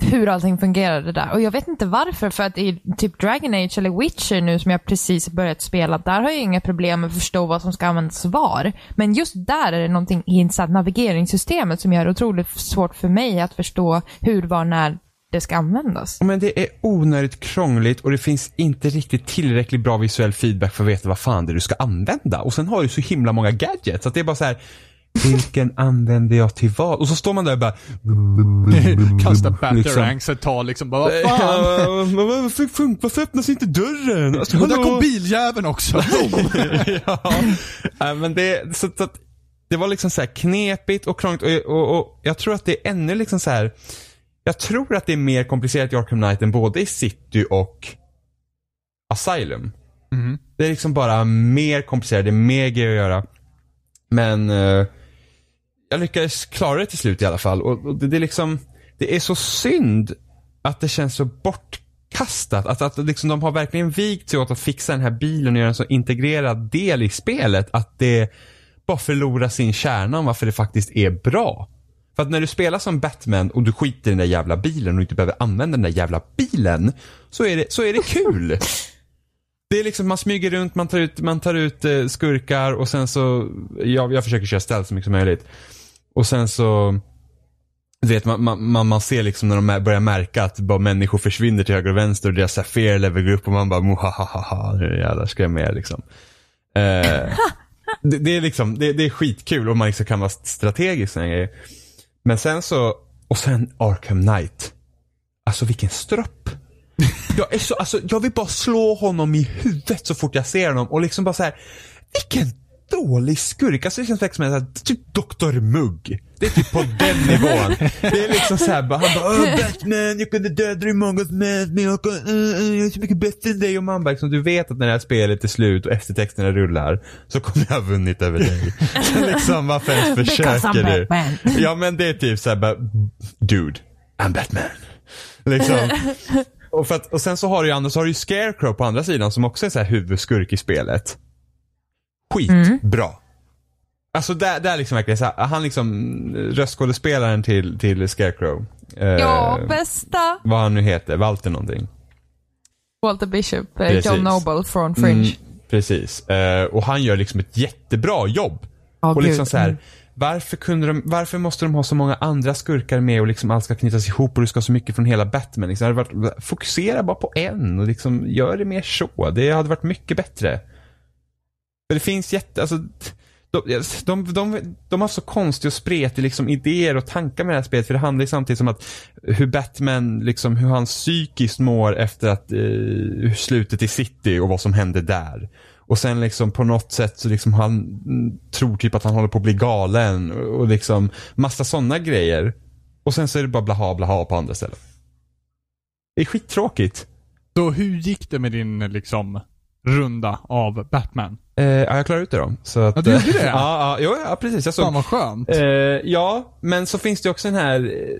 hur allting fungerade där. Och jag vet inte varför, för att i typ Dragon Age eller Witcher nu som jag precis börjat spela, där har jag inga problem med att förstå vad som ska användas var. Men just där är det någonting i navigeringssystemet som gör det otroligt svårt för mig att förstå hur, var, när det ska användas. Men det är onödigt krångligt och det finns inte riktigt tillräckligt bra visuell feedback för att veta vad fan det är du ska använda. Och sen har du så himla många gadgets att det är bara så här. Vilken använder jag till vad? Och så står man där och bara... [laughs] Kasta liksom. batarangs ett tag liksom, bara, vad [laughs] fan? Varför, fun- varför öppnas inte dörren? Alltså, Och där kom biljäveln också. [laughs] ja. men det, så, så det var liksom så här knepigt och krångligt och, och, och jag tror att det är ännu liksom så här. Jag tror att det är mer komplicerat i Arkham Knight än både i City och Asylum. Mhm. Det är liksom bara mer komplicerat, det är mer grejer att göra. Men eh, jag lyckades klara det till slut i alla fall. Och, och det, det är liksom, det är så synd att det känns så bortkastat. Att, att liksom de har verkligen vigt sig åt att fixa den här bilen och göra en så integrerad del i spelet att det bara förlorar sin kärna om varför det faktiskt är bra. För att när du spelar som Batman och du skiter i den där jävla bilen och inte behöver använda den där jävla bilen så är det, så är det kul. [laughs] Det är liksom, man smyger runt, man tar ut, man tar ut eh, skurkar och sen så, jag, jag försöker köra ställ så mycket som möjligt. Och sen så, du vet man, man, man, ser liksom när de börjar märka att bara människor försvinner till höger och vänster och deras så här fear level går upp och man bara muhahaha, nu jävlar ska jag med liksom. Eh, [laughs] det, det är liksom, det, det är skitkul och man liksom kan vara strategisk och grejer. Men sen så, och sen Arkham Knight. Alltså vilken stropp. Jag är så, alltså jag vill bara slå honom i huvudet så fort jag ser honom och liksom bara så här. Vilken dålig skurk. Alltså det känns verkligen som här, typ Dr. Mugg. Det är typ på den [laughs] nivån. Det är liksom så här, bara, han bara Åh, Batman, jag kunde döda dig många med men jag, kan, uh, uh, jag är så mycket bättre än dig. Och man bara liksom, du vet att när det här spelet är slut och eftertexterna rullar så kommer jag ha vunnit över dig. [laughs] Så liksom varför ens försöker du? [laughs] Ja men det är typ såhär bara, dude, I'm Batman. Liksom. Och, för att, och sen så har du ju så har du ju Scarecrow på andra sidan som också är så här huvudskurk i spelet. Skitbra. Alltså där, där liksom verkligen så han liksom röstskådespelaren till, till Scarecrow. Eh, Ja, bästa! Vad han nu heter, Walter någonting. Walter Bishop, eh. John Noble från Fringe. Mm, precis. Eh, och han gör liksom ett jättebra jobb. Ja, och liksom gud. så här, Mm. varför, kunde de, varför måste de ha så många andra skurkar med och liksom allt ska knytas ihop och du ska ha så mycket från hela Batman? Liksom, det hade varit, fokusera bara på en och liksom gör det mer så. Det hade varit mycket bättre. För det finns jätte, alltså, de, de, de, de har så konstiga och spretiga liksom idéer och tankar med det här spelet. För det handlar ju samtidigt om att hur Batman, liksom hur han psykiskt mår efter att, eh, slutet i city och vad som hände där. Och sen liksom på något sätt så liksom han tror typ att han håller på att bli galen och och liksom massa sådana grejer. Och sen så är det bara blaha blaha på andra ställen. Det är skittråkigt. Så hur gick det med din liksom runda av Batman? Eh, ja, jag klarar ut det då. Så att, Ja, du gjorde eh, det? [laughs] ja, ja, jo, ja, precis. Jag såg Fan vad skönt. Eh, ja, men så finns det också den här eh,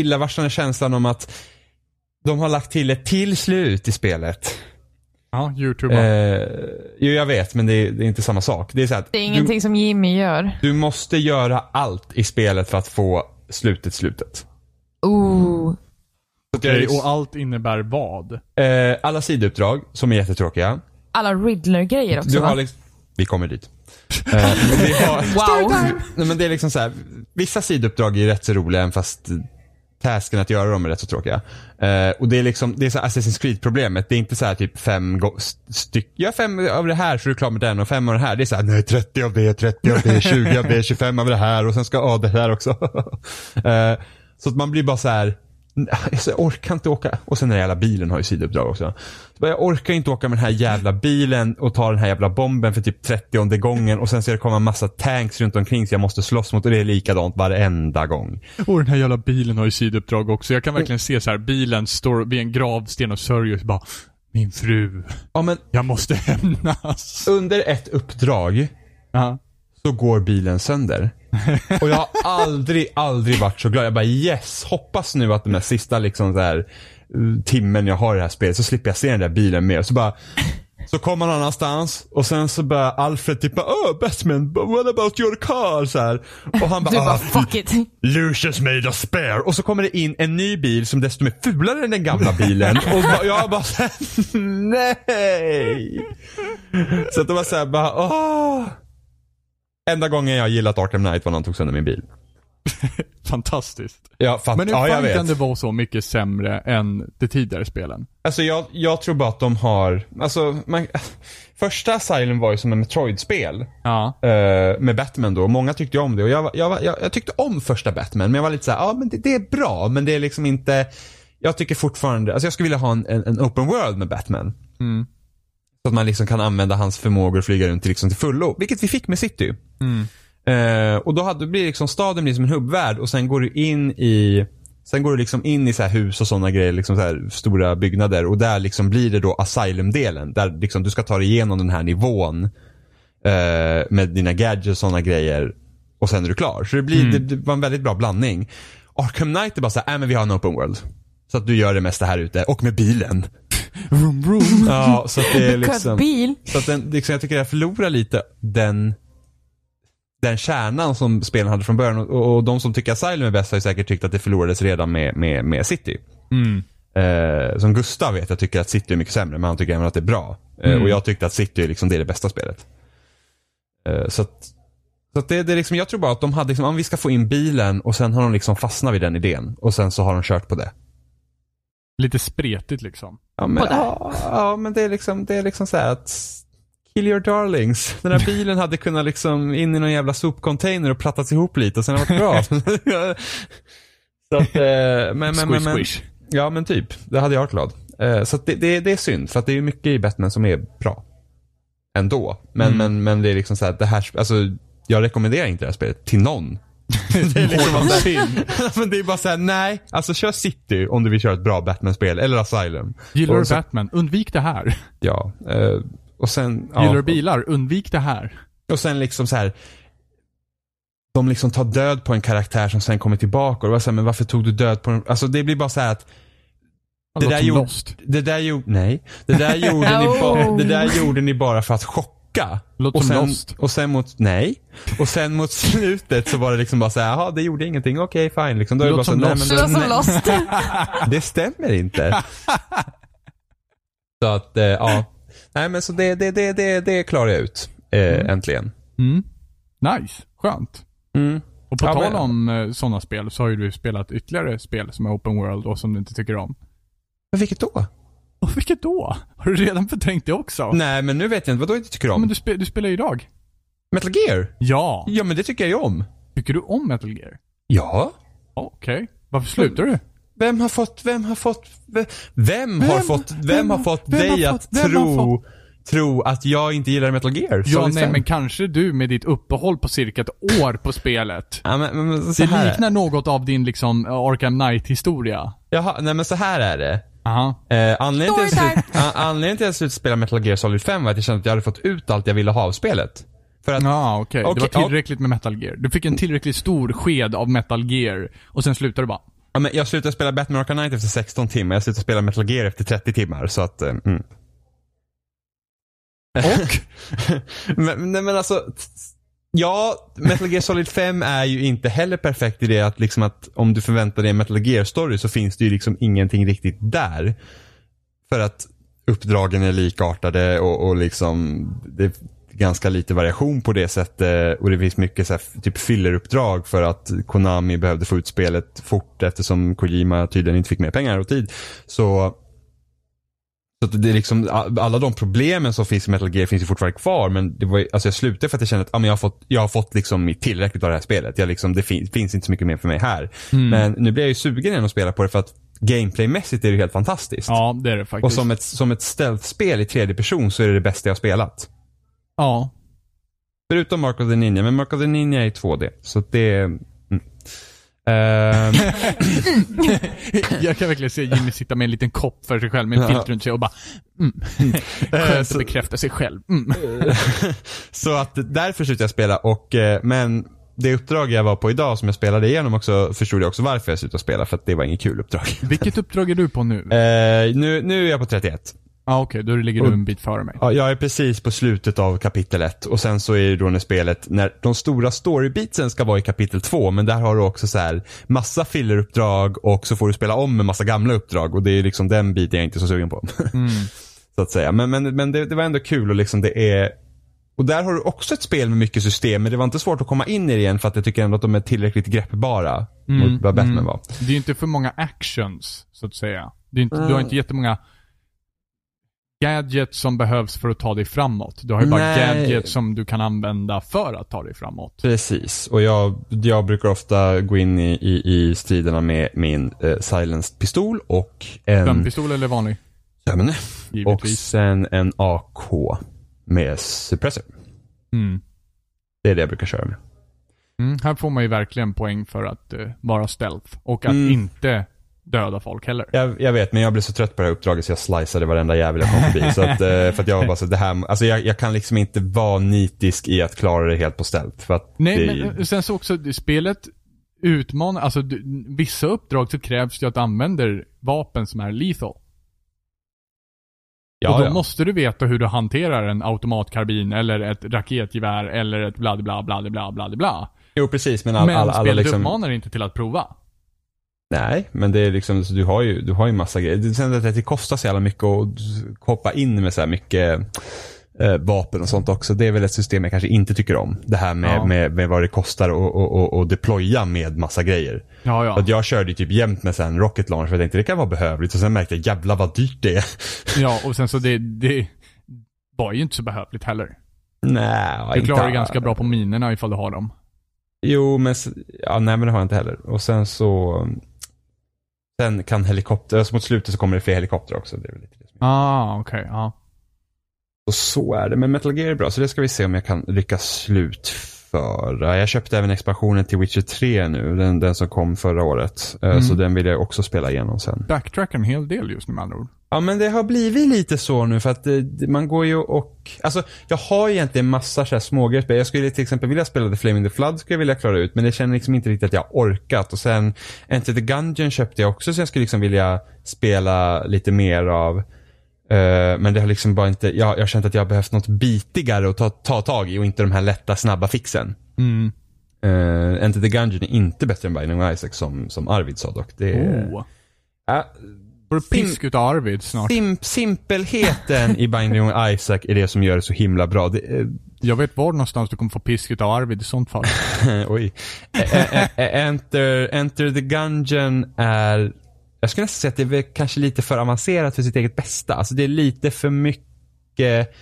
illavarslande känslan om att de har lagt till ett till slut i spelet. Ja, YouTube. Eh, jo, jag vet, men det är, det är inte samma sak. Det är så att Det är ingenting som Jimmy gör. du, du måste göra allt i spelet för att få slutet slutet. Ooh. Okej, liksom- och allt innebär vad? eh, alla sidouppdrag, som är jättetråkiga. Alla Riddler-grejer också Du va? har liksom, vi kommer dit. [laughs] Eh, vi har, Wow. Nej, men det är liksom så här, vissa sidouppdrag är rätt så roliga även fast tasken att göra dem är rätt så tråkiga. Eh, och det är liksom, det är så Assassin's Creed-problemet. Det är inte så här typ fem go- styck, gör fem av det här så är du klar med den och fem av det här. Det är så här, nej 30 av det, 30 av det, [laughs] 20 av det, 25 av det här och sen ska, ja det här också. [laughs] eh, så att man blir bara så här. Alltså, [laughs] jag orkar inte åka. Och sen den här jävla bilen har ju sidouppdrag också. Så bara, Jag orkar inte åka med den här jävla bilen och ta den här jävla bomben för typ 30 gången och sen ska det komma en massa tanks runt omkring så jag måste slåss mot och det är likadant varenda gång. Och den här jävla bilen har ju sidouppdrag också. Jag kan verkligen se så här, bilen står vid en gravsten och sörjer och bara Min fru, Ja men jag måste hämnas. under ett uppdrag Ja. så går bilen sönder. [laughs] Och jag har aldrig, aldrig varit så glad. Jag bara yes, hoppas nu att den där sista liksom så här, uh, timmen jag har i det här spelet så slipper jag se den där bilen mer. Så bara så kommer han någon annanstans och sen så börjar Alfred typ bara oh Batman, but what about your car? Så här. Och han bara, Du bara ah, fuck it. [laughs] Lucius made a spare. Och så kommer det in en ny bil som dessutom är fulare än den gamla bilen. Och ba- jag bara såhär, [laughs] nej. Så att det var såhär bara, åh. Enda gången jag gillat Arkham Knight var när han tog sönder min bil. [laughs] Fantastiskt. Ja, fatt, Men hur ja jag fan vet. kan det vara så mycket sämre än de tidigare spelen? Alltså jag, jag tror bara att de har, alltså man, första Asylum var ju som en Metroid-spel. Ja. eh, med Batman då. Många tyckte ju om det och jag, jag, jag, jag tyckte om första Batman men jag var lite såhär, ja men det, det är bra men det är liksom inte, jag tycker fortfarande, alltså jag skulle vilja ha en, en, en open world med Batman. Mm. Så att man liksom kan använda hans förmågor och flyga runt till, liksom till fullo. Vilket vi fick med City. Mm. Eh, och då hade, blir liksom staden blir som en hubbvärld och sen går du in i Sen går du liksom in i så här hus och sådana grejer, liksom så här stora byggnader och där liksom blir det då Asylum-delen. Där liksom du ska ta dig igenom den här nivån eh, med dina gadgets och sådana grejer. Och sen är du klar. Så det, blir, Mm. det, det var en väldigt bra blandning. Arkham Knight är bara så här, äh, men vi har en open world. Så att du gör det mesta här ute. Och med bilen. Vroom, vroom. Ja, så att det är liksom. bil. Så att den, liksom, jag tycker jag förlorar lite den den kärnan som spelen hade från början och, och de som tycker Asylum är bäst har ju säkert tyckt att det förlorades redan med, med, med City. Mm. Eh, som Gustav vet jag tycker att City är mycket sämre men han tycker även att det är bra. Eh, Mm. Och jag tyckte att City är liksom det, är det bästa spelet. Eh, så att, så att det, det är liksom, jag tror bara att de hade liksom, om vi ska få in bilen och sen har de liksom fastnat vid den idén och sen så har de kört på det. Lite spretigt liksom. Ja men, ja, ja, men det är liksom, det är liksom så här att Kill your darlings. [laughs] Den här bilen hade kunnat liksom in i någon jävla sopcontainer och plattats ihop lite och sen det varit bra. [laughs] [laughs] så att, eh, men, men, Squish, men, squish. Ja men typ. Det hade jag varit glad. Eh, så det, det, det är synd för att det är mycket i Batman som är bra. Ändå. Men, Mm. men, men det är liksom så här att det här, alltså jag rekommenderar inte det här spelet till någon. Det är liksom Hård så här, sin. men det är bara såhär, nej. Alltså kör City om du vill köra ett bra Batman-spel. Eller Asylum. Gillar du Batman? Undvik det här. Ja. eh, och sen, ja, Gillar du bilar? Undvik det här. Och sen liksom så här. De liksom tar död på en karaktär som sen kommer tillbaka och det var så här, men varför tog du död på den? Alltså det blir bara så här att Det Det där gjorde- det där gjorde, nej. Det där [laughs] gjorde, ni, ba, det där gjorde ni bara för att chocka. Låter och sen, Lost. och sen mot, nej. Och sen mot [laughs] slutet så var det liksom bara så här, jaha det gjorde ingenting, okej fine liksom. Då är Det låter som nej, Lost. men Det som nej, lost. Det stämmer inte. [laughs] så att, eh, ja. Nej men så det, det, det, det, det klarar jag ut. Eh, Äntligen. Mm. Nice. Skönt. Mm. Och på Ja, tal men- om eh, sådana spel så har ju du spelat ytterligare spel som är open world och som du inte tycker om. Men vilket då? Och [laughs] vilket då? Har du redan förträngt det också? Nej men nu vet jag inte, vad då inte tycker om? men du, spe, du spelar ju idag. Metal Gear? Ja. Ja men det tycker jag ju om. Tycker du om Metal Gear? Ja. Okej. Varför slutar du? Vem har fått, vem har fått, vem, vem, har fått, vem, vem har har- fått vem har dig fått- att vem har tro, tro att jag inte gillar Metal Gear. Ja, nej, 5. men kanske du med ditt uppehåll på cirka ett år på spelet. Ja, men, men, men så Det här är- liknar något av din liksom Arkham Knight-historia. Jaha, nej men så här är det. Aha. Eh, anledningen, till slut, an- anledningen till att jag slutade spela Metal Gear Solid 5 var att jag kände att jag hade fått ut allt jag ville ha av spelet. För att, Ja, okej. Okej, det var tillräckligt med Metal Gear. Du fick en tillräckligt stor sked av Metal Gear och sen slutade du bara. ja, men jag slutade spela Batman Arkham Knight efter 16 timmar, jag slutade spela Metal Gear efter 30 timmar, så att, eh, mm. Och? [laughs] men, nej men alltså, ja, Metal Gear Solid 5 är ju inte heller perfekt i det att liksom att om du förväntar dig en Metal Gear story så finns det ju liksom ingenting riktigt där. För att uppdragen är likartade och, och liksom det är ganska lite variation på det sättet och det finns mycket så här, typ filleruppdrag för att Konami behövde få ut spelet fort eftersom Kojima tydligen inte fick mer pengar och tid. Så så att det är liksom, alla de problemen som finns i Metal Gear finns ju fortfarande kvar men det var, alltså jag slutade för att jag kände att ah, men jag, har fått, jag har fått liksom tillräckligt av det här spelet. Jag liksom, det fin, finns inte så mycket mer för mig här. Men nu blir jag ju sugen igen att spela på det för att gameplaymässigt är det helt fantastiskt. Ja, det är det faktiskt. Och som ett, som ett stealth-spel i tredje person så är det det bästa jag har spelat. Ja. Förutom Mark of the Ninja, men Mark of the Ninja är i 2D. Så det... Mm. Ehm, [laughs] Jag kan verkligen se Jimmy sitta med en liten kopp för sig själv med en filt runt sig och bara mm. [laughs] Skönt att bekräfta sig själv. Mm. [laughs] så att därför slutade jag spela och, eh, men det uppdrag jag var på idag som jag spelade igenom också förstod jag också varför jag slutade spela för att det var inget kul uppdrag. Vilket uppdrag är du på nu? Eh, nu, nu är jag på 31. Ah, okej. Då ligger du en bit före mig. Ja, jag är precis på slutet av kapitel 1 och sen så är det då när spelet, när de stora storybeatsen ska vara i kapitel 2 men där har du också så här massa filleruppdrag och så får du spela om med massa gamla uppdrag och det är liksom den biten jag inte är så sugen på. Mm. [laughs] så att säga. Men, men, men det, det var ändå kul och liksom det är och där har du också ett spel med mycket system men det var inte svårt att komma in i det igen för att jag tycker ändå att de är tillräckligt greppbara mot vad Batman var. Det är ju inte för många actions, så att säga. Det är inte, Du har inte jättemånga gadgets som behövs för att ta dig framåt. Du har ju bara Nej. gadgets som du kan använda för att ta dig framåt. Precis, och jag, jag brukar ofta gå in i, i, i striderna med min eh, silenced pistol och en... Brännpistol eller vanlig? Men, och sen en AK med suppressor. Mm. Det är det jag brukar köra med. Mm. Här får man ju verkligen poäng för att eh, vara stealth. Och att Mm. inte döda folk heller. Jag, jag vet, men jag blev så trött på det här uppdraget så jag sliceade varenda jävel jag kom förbi. så att, eh, för att jag var bara så, det här, alltså jag, jag kan liksom inte vara nitisk i att klara det helt på stealth. För att Nej, det, men eh, sen så också, spelet utmanar, alltså vissa uppdrag så krävs det att du använder vapen som är lethal. ja, och då ja. måste du veta hur du hanterar en automatkarbin eller ett raketgevär eller ett bla bla bla bla bla bla. Jo, precis, men, all, Men alla, alla spelet liksom... uppmanar inte till att prova. Nej, men det är liksom, du har ju, du har ju massa grejer. Det, sen att det kostar så jävla mycket att hoppa in med så här mycket eh, vapen och sånt också. Det är väl ett system jag kanske inte tycker om. Det här med, Ja. med, med vad det kostar och, och, och, och deploya med massa grejer. Ja, ja. Att jag körde typ jämt med sen rocket launcher för jag tänkte det kan vara behövligt och sen märkte jag jävlar vad dyrt det är. [laughs] Ja, och sen så det, det var ju inte så behövligt heller. Nej, Du klarar dig ganska bra på minerna ifall du har dem. Jo, men ja, nej men det har jag inte heller. Och sen så Sen kan helikopter, alltså mot slutet så kommer det fler helikopter också. Det är lite det Ah, okej, ja. Och så är det. Men Metal Gear är bra, så det ska vi se om jag kan lyckas slutföra. Jag köpte även expansionen till Witcher 3 nu, den, den som kom förra året. Eh, Mm. Så den vill jag också spela igenom sen. Backtrackar en hel del just nu med andra ord. Ja men det har blivit lite så nu för att det- man går ju och, alltså jag har egentligen massa så här smågrejer. Jag skulle till exempel vilja spela The Flame in the Flood skulle jag vilja klara ut men det känner liksom inte riktigt att jag har orkat. Och sen Enter the Gungeon köpte jag också så jag skulle liksom vilja spela lite mer av. Eh, men det har liksom bara inte, jag, jag har känt att jag har behövt något bitigare att ta, ta tag i och inte de här lätta snabba fixen. Mm. Uh, Enter the Gungeon är inte bättre än Binding of Isaac som, som Arvid sa dock. Det Oh. Ja, Får du pisk utav Arvid snart? Sim, simpelheten [laughs] i Binding of Isaac är det som gör det så himla bra. Det, eh, Jag vet var någonstans du kommer få pisk utav Arvid i sånt fall. [laughs] oj. Enter, Enter the Gungeon är, jag skulle nästan säga att det är väl kanske lite för avancerat för sitt eget bästa. Alltså det är lite för mycket,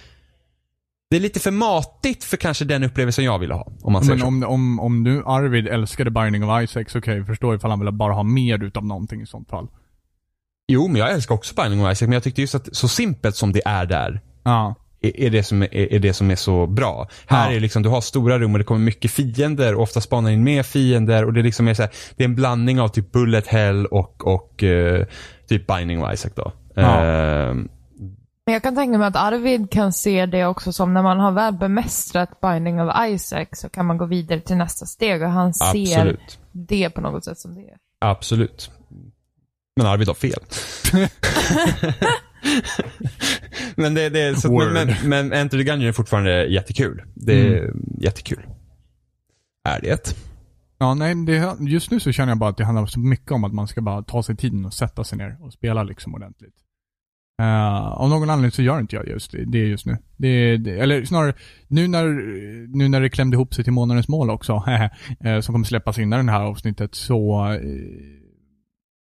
det är lite för matigt för kanske den upplevelsen jag ville ha. Om man säger Men så. om, om, om nu Arvid älskade Binding of Isaac så kan jag ju förstå ifall han vill bara ha mer utav någonting i sånt fall. Jo, men jag älskar också Binding of Isaac, men jag tyckte just att så simpelt som det är där, Ja. är, är, det som är, är det som är så bra. Här Ja. är liksom, du har stora rum och det kommer mycket fiender och ofta spanar in mer fiender och det liksom är så här, det är en blandning av typ Bullet Hell och, och eh, typ Binding of Isaac då. Ja. Ehm, Men jag kan tänka mig att Arvid kan se det också som när man har väl bemästrat Binding of Isaac så kan man gå vidare till nästa steg och han ser absolut. det på något sätt som det är. Absolut. Men Arvid har fel. [laughs] men det, det så, Word. men, men, men Enter the Gungeon är fortfarande jättekul. Det är jättekul. Är det? Ja, nej, det, just nu så känner jag bara att det handlar så mycket om att man ska bara ta sig tiden och sätta sig ner och spela liksom ordentligt. Uh, av någon anledning så gör inte jag just det, det just nu. Det, det, eller snarare, nu när, nu när det klämde ihop sig till månadens mål också, [laughs] eh, som kommer släppas innan det här avsnittet, så eh,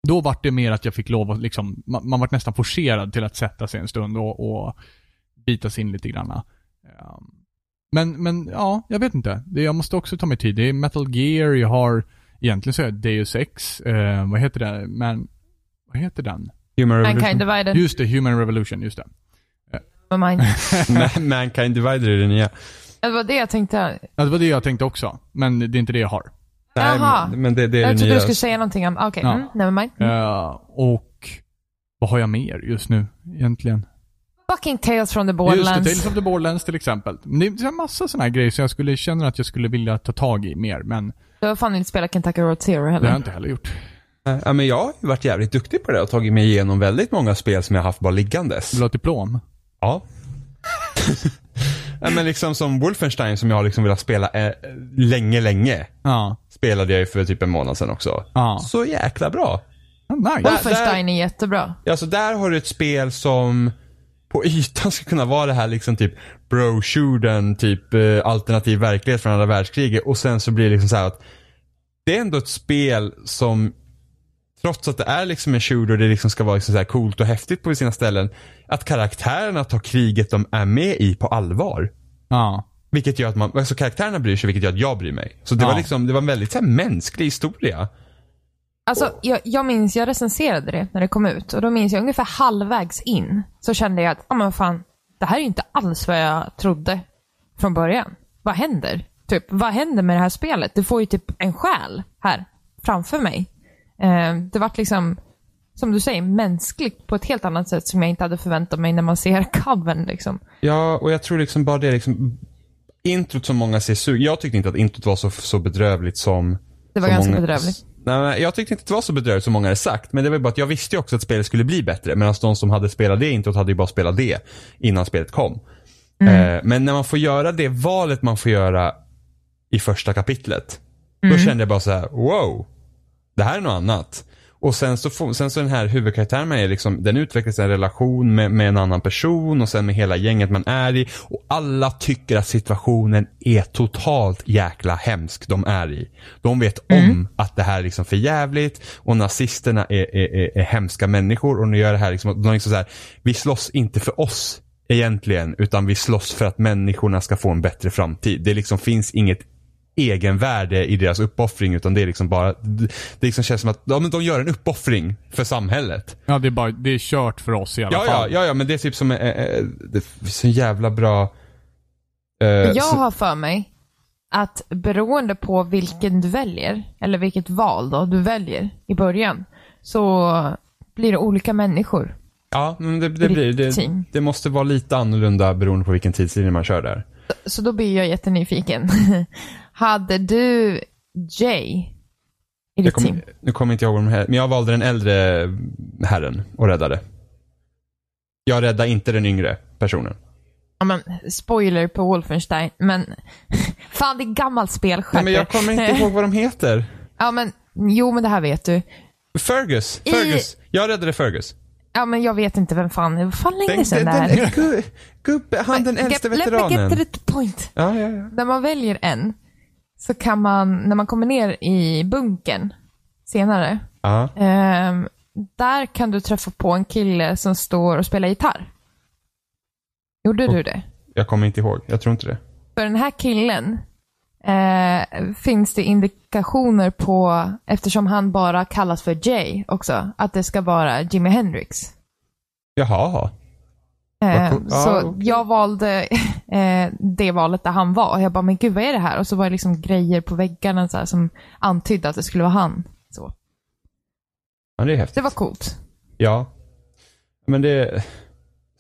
då var det mer att jag fick lov att liksom, man, man var nästan forcerad till att sätta sig en stund och, och bita sig in lite grann. Eh, men, men ja, jag vet inte. Det, jag måste också ta mig tid. Det är Metal Gear, jag har, egentligen så är det Deus Ex, eh, vad heter det? Men, vad heter den? Human Revolution? Mankind Divided. Just det, Human Revolution, just det. [laughs] Mankind Divided är det nya. Det var det jag tänkte. Ja, det var det jag tänkte också, men det är inte det jag har. Nej, Jaha. men, men det, det är Jag det trodde du skulle säga någonting om, okej, Ja. mm, never mind. Mm. Eh, och vad har jag mer just nu egentligen? Fucking Tales from the Just det, Borderlands. Tales of the Borderlands till exempel. Men Det är en massa sådana här grejer som jag skulle känna att jag skulle vilja ta tag i mer, men Du har fan inte spelat Kentucky Road Zero det har jag heller. inte heller gjort. Ja, men jag har ju varit jävligt duktig på det och tagit mig igenom väldigt många spel som jag haft bara liggandes. Vill du ha diplom? Ja. [laughs] ja, men liksom som Wolfenstein som jag har liksom velat spela eh, länge, länge. Ja. Spelade jag ju för typ en månad sedan också. Ja. Så jäkla bra. Ah, nice. Wolfenstein är jättebra. Alltså där har du ett spel som på ytan [laughs] ska kunna vara det här liksom typ bro shooten typ eh, alternativ verklighet från andra världskriget och sen så blir det liksom så här att det är ändå ett spel som trots att det är liksom en shooter och det liksom ska vara liksom så här coolt och häftigt på sina ställen att karaktärerna tar kriget de är med i på allvar. Ja. Vilket gör att man, alltså karaktärerna bryr sig vilket gör att jag bryr mig. Så det Ja. var liksom, det var en väldigt så här, mänsklig historia. Alltså, jag, jag minns, jag recenserade det när det kom ut och då minns jag ungefär halvvägs in så kände jag att, ja men fan, det här är inte alls vad jag trodde från början. Vad händer? Typ, vad händer med det här spelet? Du får ju typ en själ här framför mig. Eh, det vart liksom, som du säger, mänskligt på ett helt annat sätt som jag inte hade förväntat mig när man ser [laughs] covern liksom. Ja, och jag tror liksom bara det liksom Introt som många ser sug. Jag tyckte inte att introt var så, så bedrövligt som Det var som ganska många, bedrövligt. Nej, jag tyckte inte att det var så bedrövligt som många hade sagt. Men det var bara att jag visste ju också att spelet skulle bli bättre. Medan de som hade spelat det introt hade ju bara spelat det innan spelet kom. Mm. Eh, men när man får göra det valet man får göra i första kapitlet. Då Mm. kände jag bara så här: wow. Det här är något annat. Och sen så, sen så den här huvudkaraktären man är liksom, den utvecklas en relation med, med en annan person och sen med hela gänget man är i. Och alla tycker att situationen är totalt jäkla hemsk de är i. De vet om att det här är liksom för jävligt och nazisterna är, är, är, är hemska människor och de gör det här liksom, de är liksom så här, vi slåss inte för oss egentligen utan vi slåss för att människorna ska få en bättre framtid. Det liksom finns inget egenvärde i deras uppoffring utan det är liksom bara, det liksom känns som att ja, men de gör en uppoffring för samhället. Ja, det är bara, det är kört för oss i alla Ja, ja, fall. ja, ja, men det är typ som, eh, eh, det är så jävla bra. eh, Jag så, har för mig att beroende på vilken du väljer, eller vilket val då du väljer i början, så blir det olika människor. ja, men det, det blir, det, det måste vara lite annorlunda beroende på vilken tidslinje man kör där. Så då blir jag jättenyfiken. [laughs] Hade du Jay i ditt kom, team? nu kommer inte jag ihåg de här, men jag valde den äldre herren och räddade. Jag räddade inte den yngre personen. Ja, men, spoiler på Wolfenstein, men [laughs] fan det är gammalt spel, Nej, men jag kommer inte ihåg vad de heter. [laughs] Ja men, jo men det här vet du. Fergus, I- Fergus. Jag räddade Fergus. Ja men jag vet inte vem fan, vad fan länge Den, sedan det här. gu, gubbe, han den äldste Let me veteranen. get to the point. Ja, ja, ja. När man väljer en, så kan man, när man kommer ner i bunkern senare, ja. ehm, där kan du träffa på en kille som står och spelar gitarr. Gjorde du det? Jag kommer inte ihåg. Jag tror inte det. För den här killen eh, finns det indikationer på, eftersom han bara kallas för Jay också, att det ska vara Jimi Hendrix. Jaha. Eh, cool. så okej. jag valde [laughs] eh, det valet där han var. Och jag bara, men gud vad är det här? Och så var det liksom grejer på väggarna så här, som antydde att det skulle vara han. Så. Ja, det är häftigt. Det var coolt. Ja. Men det,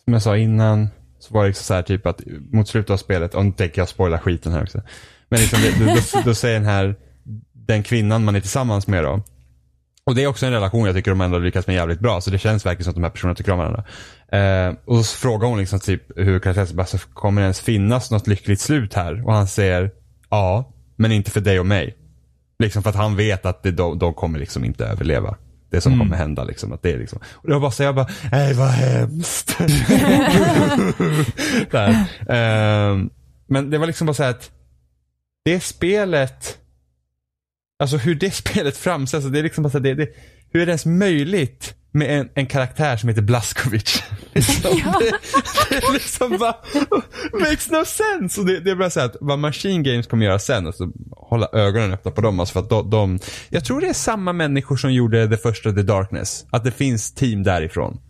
som jag sa innan, så var det liksom så här typ att mot slutet av spelet, och nu tänker jag spoila skiten här också. Men liksom, det, då, då, då säger den här, den kvinnan man är tillsammans med då. Och det är också en relation jag tycker de ändå lyckats med jävligt bra, så det känns verkligen som att de här personerna tycker om varandra. Eh, och så frågar hon liksom typ hur så kommer det ens finnas något lyckligt slut här? Och han säger, ja, men inte för dig och mig. Liksom för att han vet att det, de, de kommer liksom inte överleva. Det som kommer hända liksom. Att det är liksom. Och jag bara så jag bara, nej vad hemskt. [laughs] [laughs] Ehm, men det var liksom bara så här att det spelet, alltså hur det [laughs] spelet framställs, alltså det är liksom bara det, det, hur är det ens möjligt med en, en karaktär som heter Blaskovic? [laughs] liksom, det, det är liksom bara, [laughs] makes no sense. Och det, det är bara så att vad Machine Games kommer göra sen, alltså hålla ögonen öppna på dem. Alltså för att de, de, jag tror det är samma människor som gjorde det första The Darkness. Att det finns team därifrån.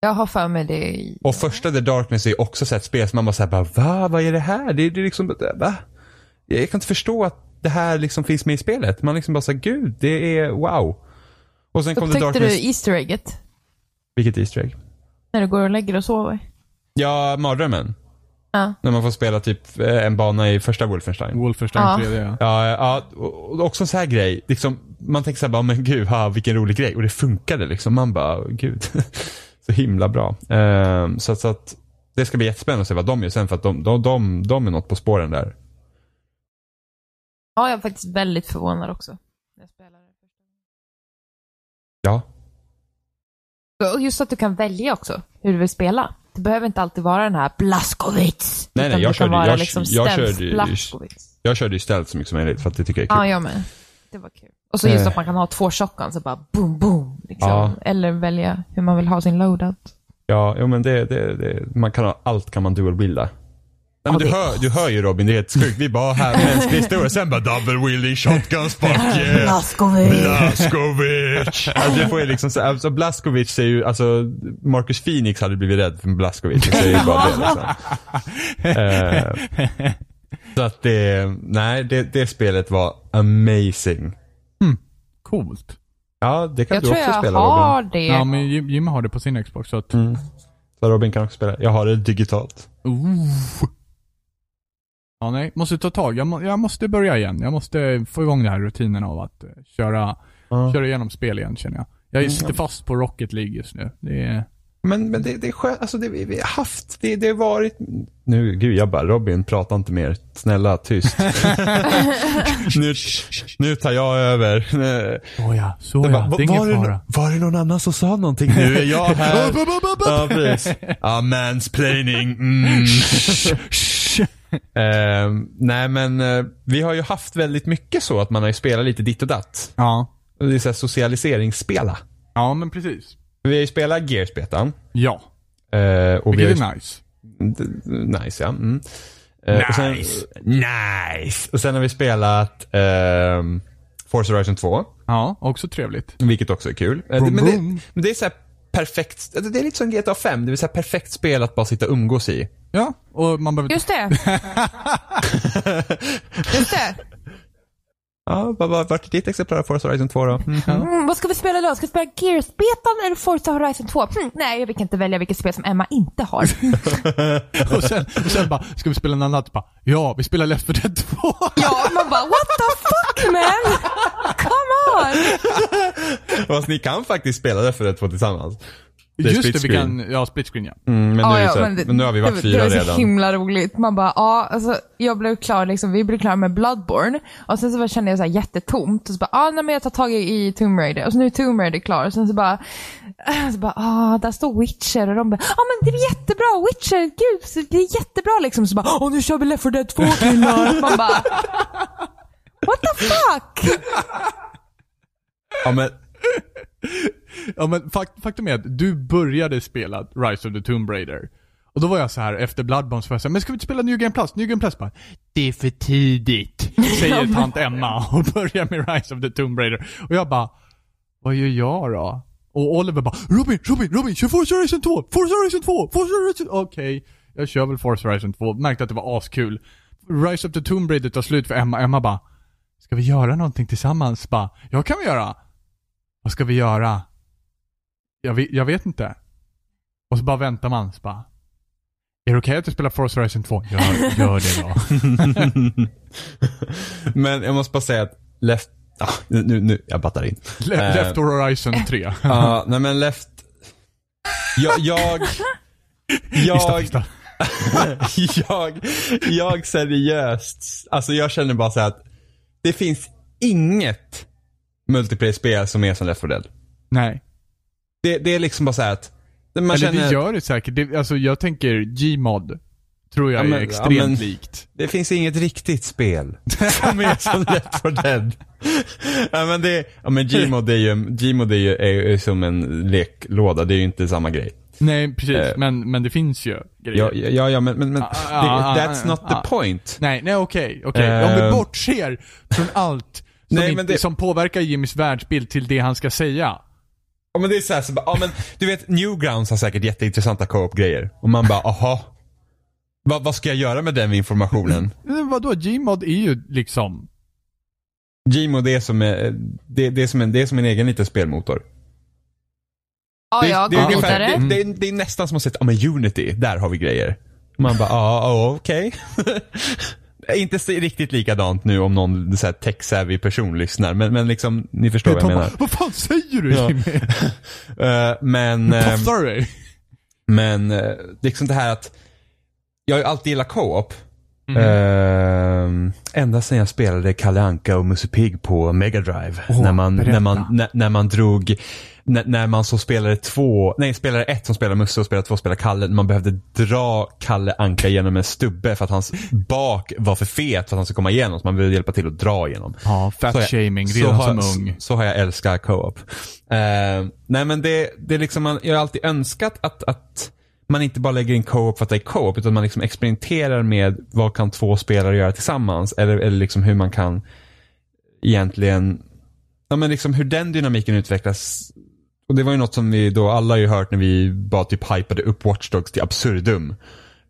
Jag har för mig det. Och första The Darkness är också så ett spel som man bara såhär va? Vad är det här? Det, det är liksom, va? Jag kan inte förstå att det här liksom finns med i spelet. Man liksom bara såhär, gud, det är wow. Och sen kom Upptäckte Darkness. du Easter egget? Vilket Easter egg? När du går och lägger och sover? Ja, mardrömmen. Ja. När man får spela typ eh, en bana i första Wolfenstein. Wolfenstein Ja. 3D ja. Ja, ja och också en sån här grej. Liksom, man tänker såhär men gud, ha, vilken rolig grej. Och det funkade liksom. Man bara, gud. [laughs] så himla bra. Ehm, så, att- så att det ska bli jättespännande att se vad de gör sen för att de, de, de, de är något på spåren där. Ja, jag är faktiskt väldigt förvånad också. när jag spelar det. Ja. Och just att du kan välja också hur du vill spela. Det behöver inte alltid vara den här Blaskowitz. Nej, nej, jag körde- vara jag- liksom jag körde. Jag körde ju stealth så mycket som möjligt för att det tycker jag är kul. Ja, jag med. Det var kul. Och så just Eh. att man kan ha två shotguns och bara boom, boom. Liksom. Ja. Eller välja hur man vill ha sin loadout. Ja, jo, men det, det, det, man kan ha, allt kan man dual-wielda. Nej, men du, hör, du hör ju Robin, det är helt sjukt. Vi bara här [laughs] mänsklig historia, sen bara double wielding shotguns, fuck yeah. Blaskovic! [laughs] Alltså det får ju liksom, så- alltså Blaskovic är ju, alltså Marcus Phoenix hade blivit rädd för Blaskovic. Det säger ju bara det liksom. [laughs] Eh, så att det, nej det, det spelet var amazing. Coolt. Ja, det kan Jag du tror också jag spela har Robin. det. Ja, men Jim- Jimmy har det på sin Xbox så att... Mm. Så Robin kan också spela. Jag har det digitalt. Ooh. Ja, nej. Måste ta tag. Jag, må, jag måste börja igen. Jag måste få igång den här rutinen av att eh, köra, Ja. köra igenom spel igen känner jag. Jag Mm. sitter fast på Rocket League just nu. Det är... Men, men det, det är skönt, alltså det vi, vi har haft, det, det har varit, nu, gud jag bara, Robin prata inte mer, snälla tyst. [laughs] nu, nu tar jag över. Oh ja, så Det ja. bara, det är ingen var, det, fara. var det någon annan som sa någonting? Nu är jag [laughs] här. ja, precis. [laughs] Ja, mansplaining. Mm. [laughs] Ehm, nej men eh, vi har ju haft väldigt mycket så att man har ju spelat lite ditt och datt. Ja. Det är så här socialiseringsspela. Ja, men precis. Vi har ju spelat Gears-betan. Ja. Uh, och vi har Vilket ju är nice. D- Nice ja. Mm. Eh, och sen, Nice. nice! Och sen har vi spelat ehm, Forza Horizon 2. Ja, också trevligt. Vilket också är kul. Eh, Vroom, men, det, men det är så här perfekt, det är lite som GTA 5. Det är så här perfekt spel att bara sitta och umgås i. Ja, och man behöver... Just det. [laughs] Just det. Ja, vad, vart är ditt exemplar av Forza Horizon 2 då? Mm. Mm, vad ska vi spela då? Ska vi spela Gears-betan eller Forza Horizon 2? Hmm, nej, jag fick inte välja vilket spel som Emma inte har. [laughs] och, sen, och sen bara, ska vi spela något annat? Bara, ja, vi spelar Left 4 Dead 2. ja, man bara what the fuck man? [laughs] On! [laughs] Fast ni kan faktiskt spela det för det två tillsammans. Det Just split det, vi screen. kan, ja, split screen ja. Mm, men, nu är det så, här- det- men nu har vi varit det, fyra det var så redan. himla roligt. Man bara, ja, alltså, jag blev klar, liksom, vi blev klara med Bloodborne. Och sen så kände jag så här jättetomt. Och så bara, ah, nej men jag tar tag i, i Tomb Raider. Och så nu är Tomb Raider klar. Och sen så bara, [clears throat] så bara, ah, där står Witcher. Och de bara, ja ah, men det är jättebra, Witcher, gud, så det är jättebra liksom. Så bara, åh nu kör vi Left 4 Dead 2 killar. Man bara, [laughs] what the fuck? Ja, men, Ja men fakt, faktum är att du började spela Rise of the Tomb Raider. Och då var jag så här efter Bloodborne så var jag så här, men ska vi inte spela New Game Plus? New Game Plus bara, det är för tidigt. Säger [laughs] tant Emma och börjar med Rise of the Tomb Raider. Och jag bara, vad gör jag då? Och Oliver bara Robin, Robin, Robin, kör Forza Horizon 2! Forza Horizon 2! Forza Horizon... Okej, jag kör väl Forza Horizon 2. Märkte att det var askul. Rise of the Tomb Raider tar slut för Emma. Emma bara Ska vi göra någonting tillsammans? Bara, ja kan vi göra. Vad ska vi göra? Jag, vet- jag vet inte. Och så bara väntar man. Så bara, är det okej att du spelar Forza Horizon 2? Gör, gör det då. [laughs] Men jag måste bara säga att Left... Ah, nu, nu, jag battar in. Le- Eh. Left Horizon 3. [laughs] Ja, nej men Left... Jag... Jag... [laughs] Jag, ista. jag, jag seriöst, alltså jag känner bara så här att det finns inget multiplayer-spel som är som Left 4 Dead. Nej. Det, det är liksom bara så här att man Eller känner, det gör det säkert. Det, alltså jag tänker Gmod. Tror jag Ja, men- är ja, extremt men- likt. det finns inget riktigt spel [laughs] som är som Left 4 Dead. ja men det, ja men Gmod är ju, Gmod är ju, är ju som en leklåda, det är ju inte samma grej. Nej, precis. Eh. men, men det finns ju grejer. Ja, ja, ja men, men, men Ah, det, ah, that's ah, not ah. the point. Nej, nej okej, okej. Om vi Eh. bortser från allt som, Nej, inte, men det- som påverkar Jimmys världsbild till det han ska säga. Ja men det är såhär, så bara, ja men du vet Newgrounds har säkert jätteintressanta co-op-grejer. Och man bara, aha. Va, vad ska jag göra med den informationen? [laughs] Men vadå, Gmod är ju liksom... Gmod det är som, eh, det, det, är som en, det är som en egen liten spelmotor. Ja, det, jag det, är ungefär- det, det, är- det är nästan som att säga, ja men Unity, där har vi grejer. Man bara, ja, ja okej. [laughs] Inte så riktigt likadant nu om någon tech-savvy person lyssnar, men, men liksom, ni förstår vad jag menar. Vad fan säger du Ja. Jimmy? [laughs] Eh, men... ehm, Passar dig? Men eh, liksom det här att jag har ju alltid gillat co-op. Mm. Ehm, ända sedan jag spelade Kalle Anka och Musse Pigg på Mega Drive. Åh, när, man, berätta. när, man, när, när man drog, när, när man så spelade två, nej spelare ett som spelar Musse och spelare två spelar Kalle. Man behövde dra Kalle Anka genom en stubbe för att hans bak var för fet för att han skulle komma igenom. Så man behövde hjälpa till att dra igenom. Ja, Så fat shaming så redan har, som så- ung. Så har jag älskat co-op. Eh, nej men det, det är liksom, man, jag har alltid önskat att, att man inte bara lägger in co-op för att det är co-op utan man liksom experimenterar med vad kan två spelare göra tillsammans eller, eller liksom hur man kan egentligen, ja men liksom hur den dynamiken utvecklas. Och det var ju något som vi då alla har ju hört när vi bara typ hypade upp Watch Dogs till absurdum.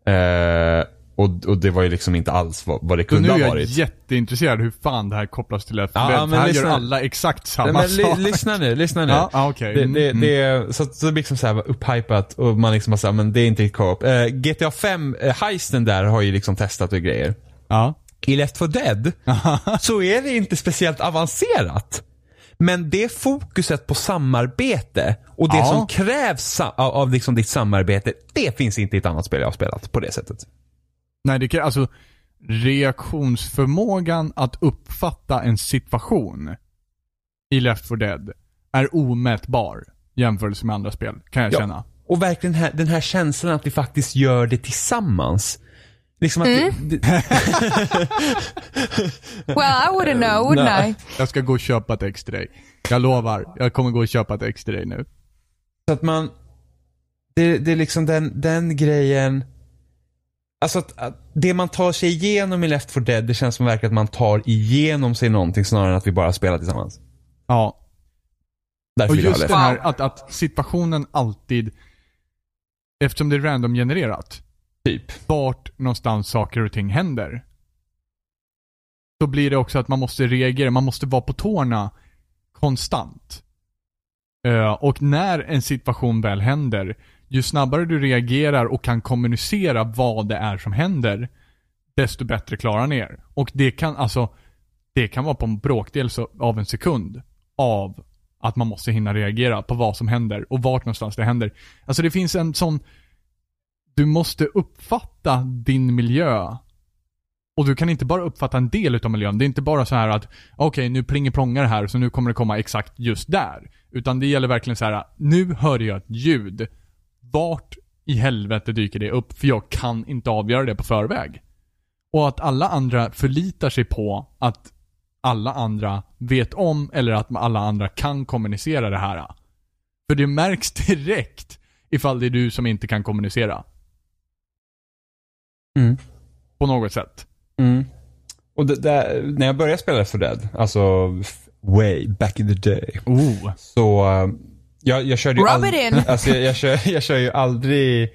Eh, och, och det var ju liksom inte alls vad, vad det kunde nu är ha jag varit. jätteintresserad hur fan det här kopplas till 4 Ja, men här lyssna. gör alla exakt samma Nej, men sak. lyssna nu, lyssna nu. Ja, ja, okej. Det, det, mm. det, så, så liksom så här upphypat och man liksom bara så här, men det är inte co-op. Eh, GTA 5, eh, heisten där har ju liksom testat och grejer. Ja. I Left 4 Dead [laughs] så är det inte speciellt avancerat. Men det fokuset på samarbete och det Ja. som krävs av, av liksom ditt samarbete, det finns inte i ett annat spel jag har spelat på det sättet. Nej, det kan, alltså reaktionsförmågan att uppfatta en situation i Left 4 Dead är omätbar jämfört med andra spel, kan jag Ja. känna. Och verkligen här, den här känslan att vi faktiskt gör det tillsammans. Liksom det, det, [laughs] Well, I wouldn't know, wouldn't Nej. I? Jag ska gå och köpa ett ex till dig. Jag lovar, jag kommer gå och köpa ett ex till dig nu. Så att man, det, det är liksom den, den grejen. Alltså att, att det man tar sig igenom i Left 4 Dead, det känns som verkligen att man tar igenom sig någonting snarare än att vi bara spelar tillsammans. Ja. Därför Och just det här att, att situationen alltid, eftersom det är random genererat, Typ. vart någonstans saker och ting händer. Så blir det också att man måste reagera, man måste vara på tårna konstant. Eh, och när en situation väl händer, ju snabbare du reagerar och kan kommunicera vad det är som händer, desto bättre klarar ni er. Och det kan alltså, det kan vara på en bråkdel av en sekund av att man måste hinna reagera på vad som händer och vart någonstans det händer. Alltså det finns en sån du måste uppfatta din miljö. Och du kan inte bara uppfatta en del utav miljön. Det är inte bara så här att okej, nu plingar plongar det här så nu kommer det komma exakt just där. Utan det gäller verkligen så här, nu hör jag ett ljud. Vart i helvete dyker det upp? För jag kan inte avgöra det på förväg. Och att alla andra förlitar sig på att alla andra vet om eller att alla andra kan kommunicera det här. För det märks [laughs] direkt ifall det är du som inte kan kommunicera. Mm. På något sätt. Mm. Och det, där, när jag började spela Left 4 Dead, alltså way back in the day. Oh. Så, eh, jag, jag körde ju Rub ald- it in. [laughs] Alltså jag, jag, kör, jag kör ju aldrig,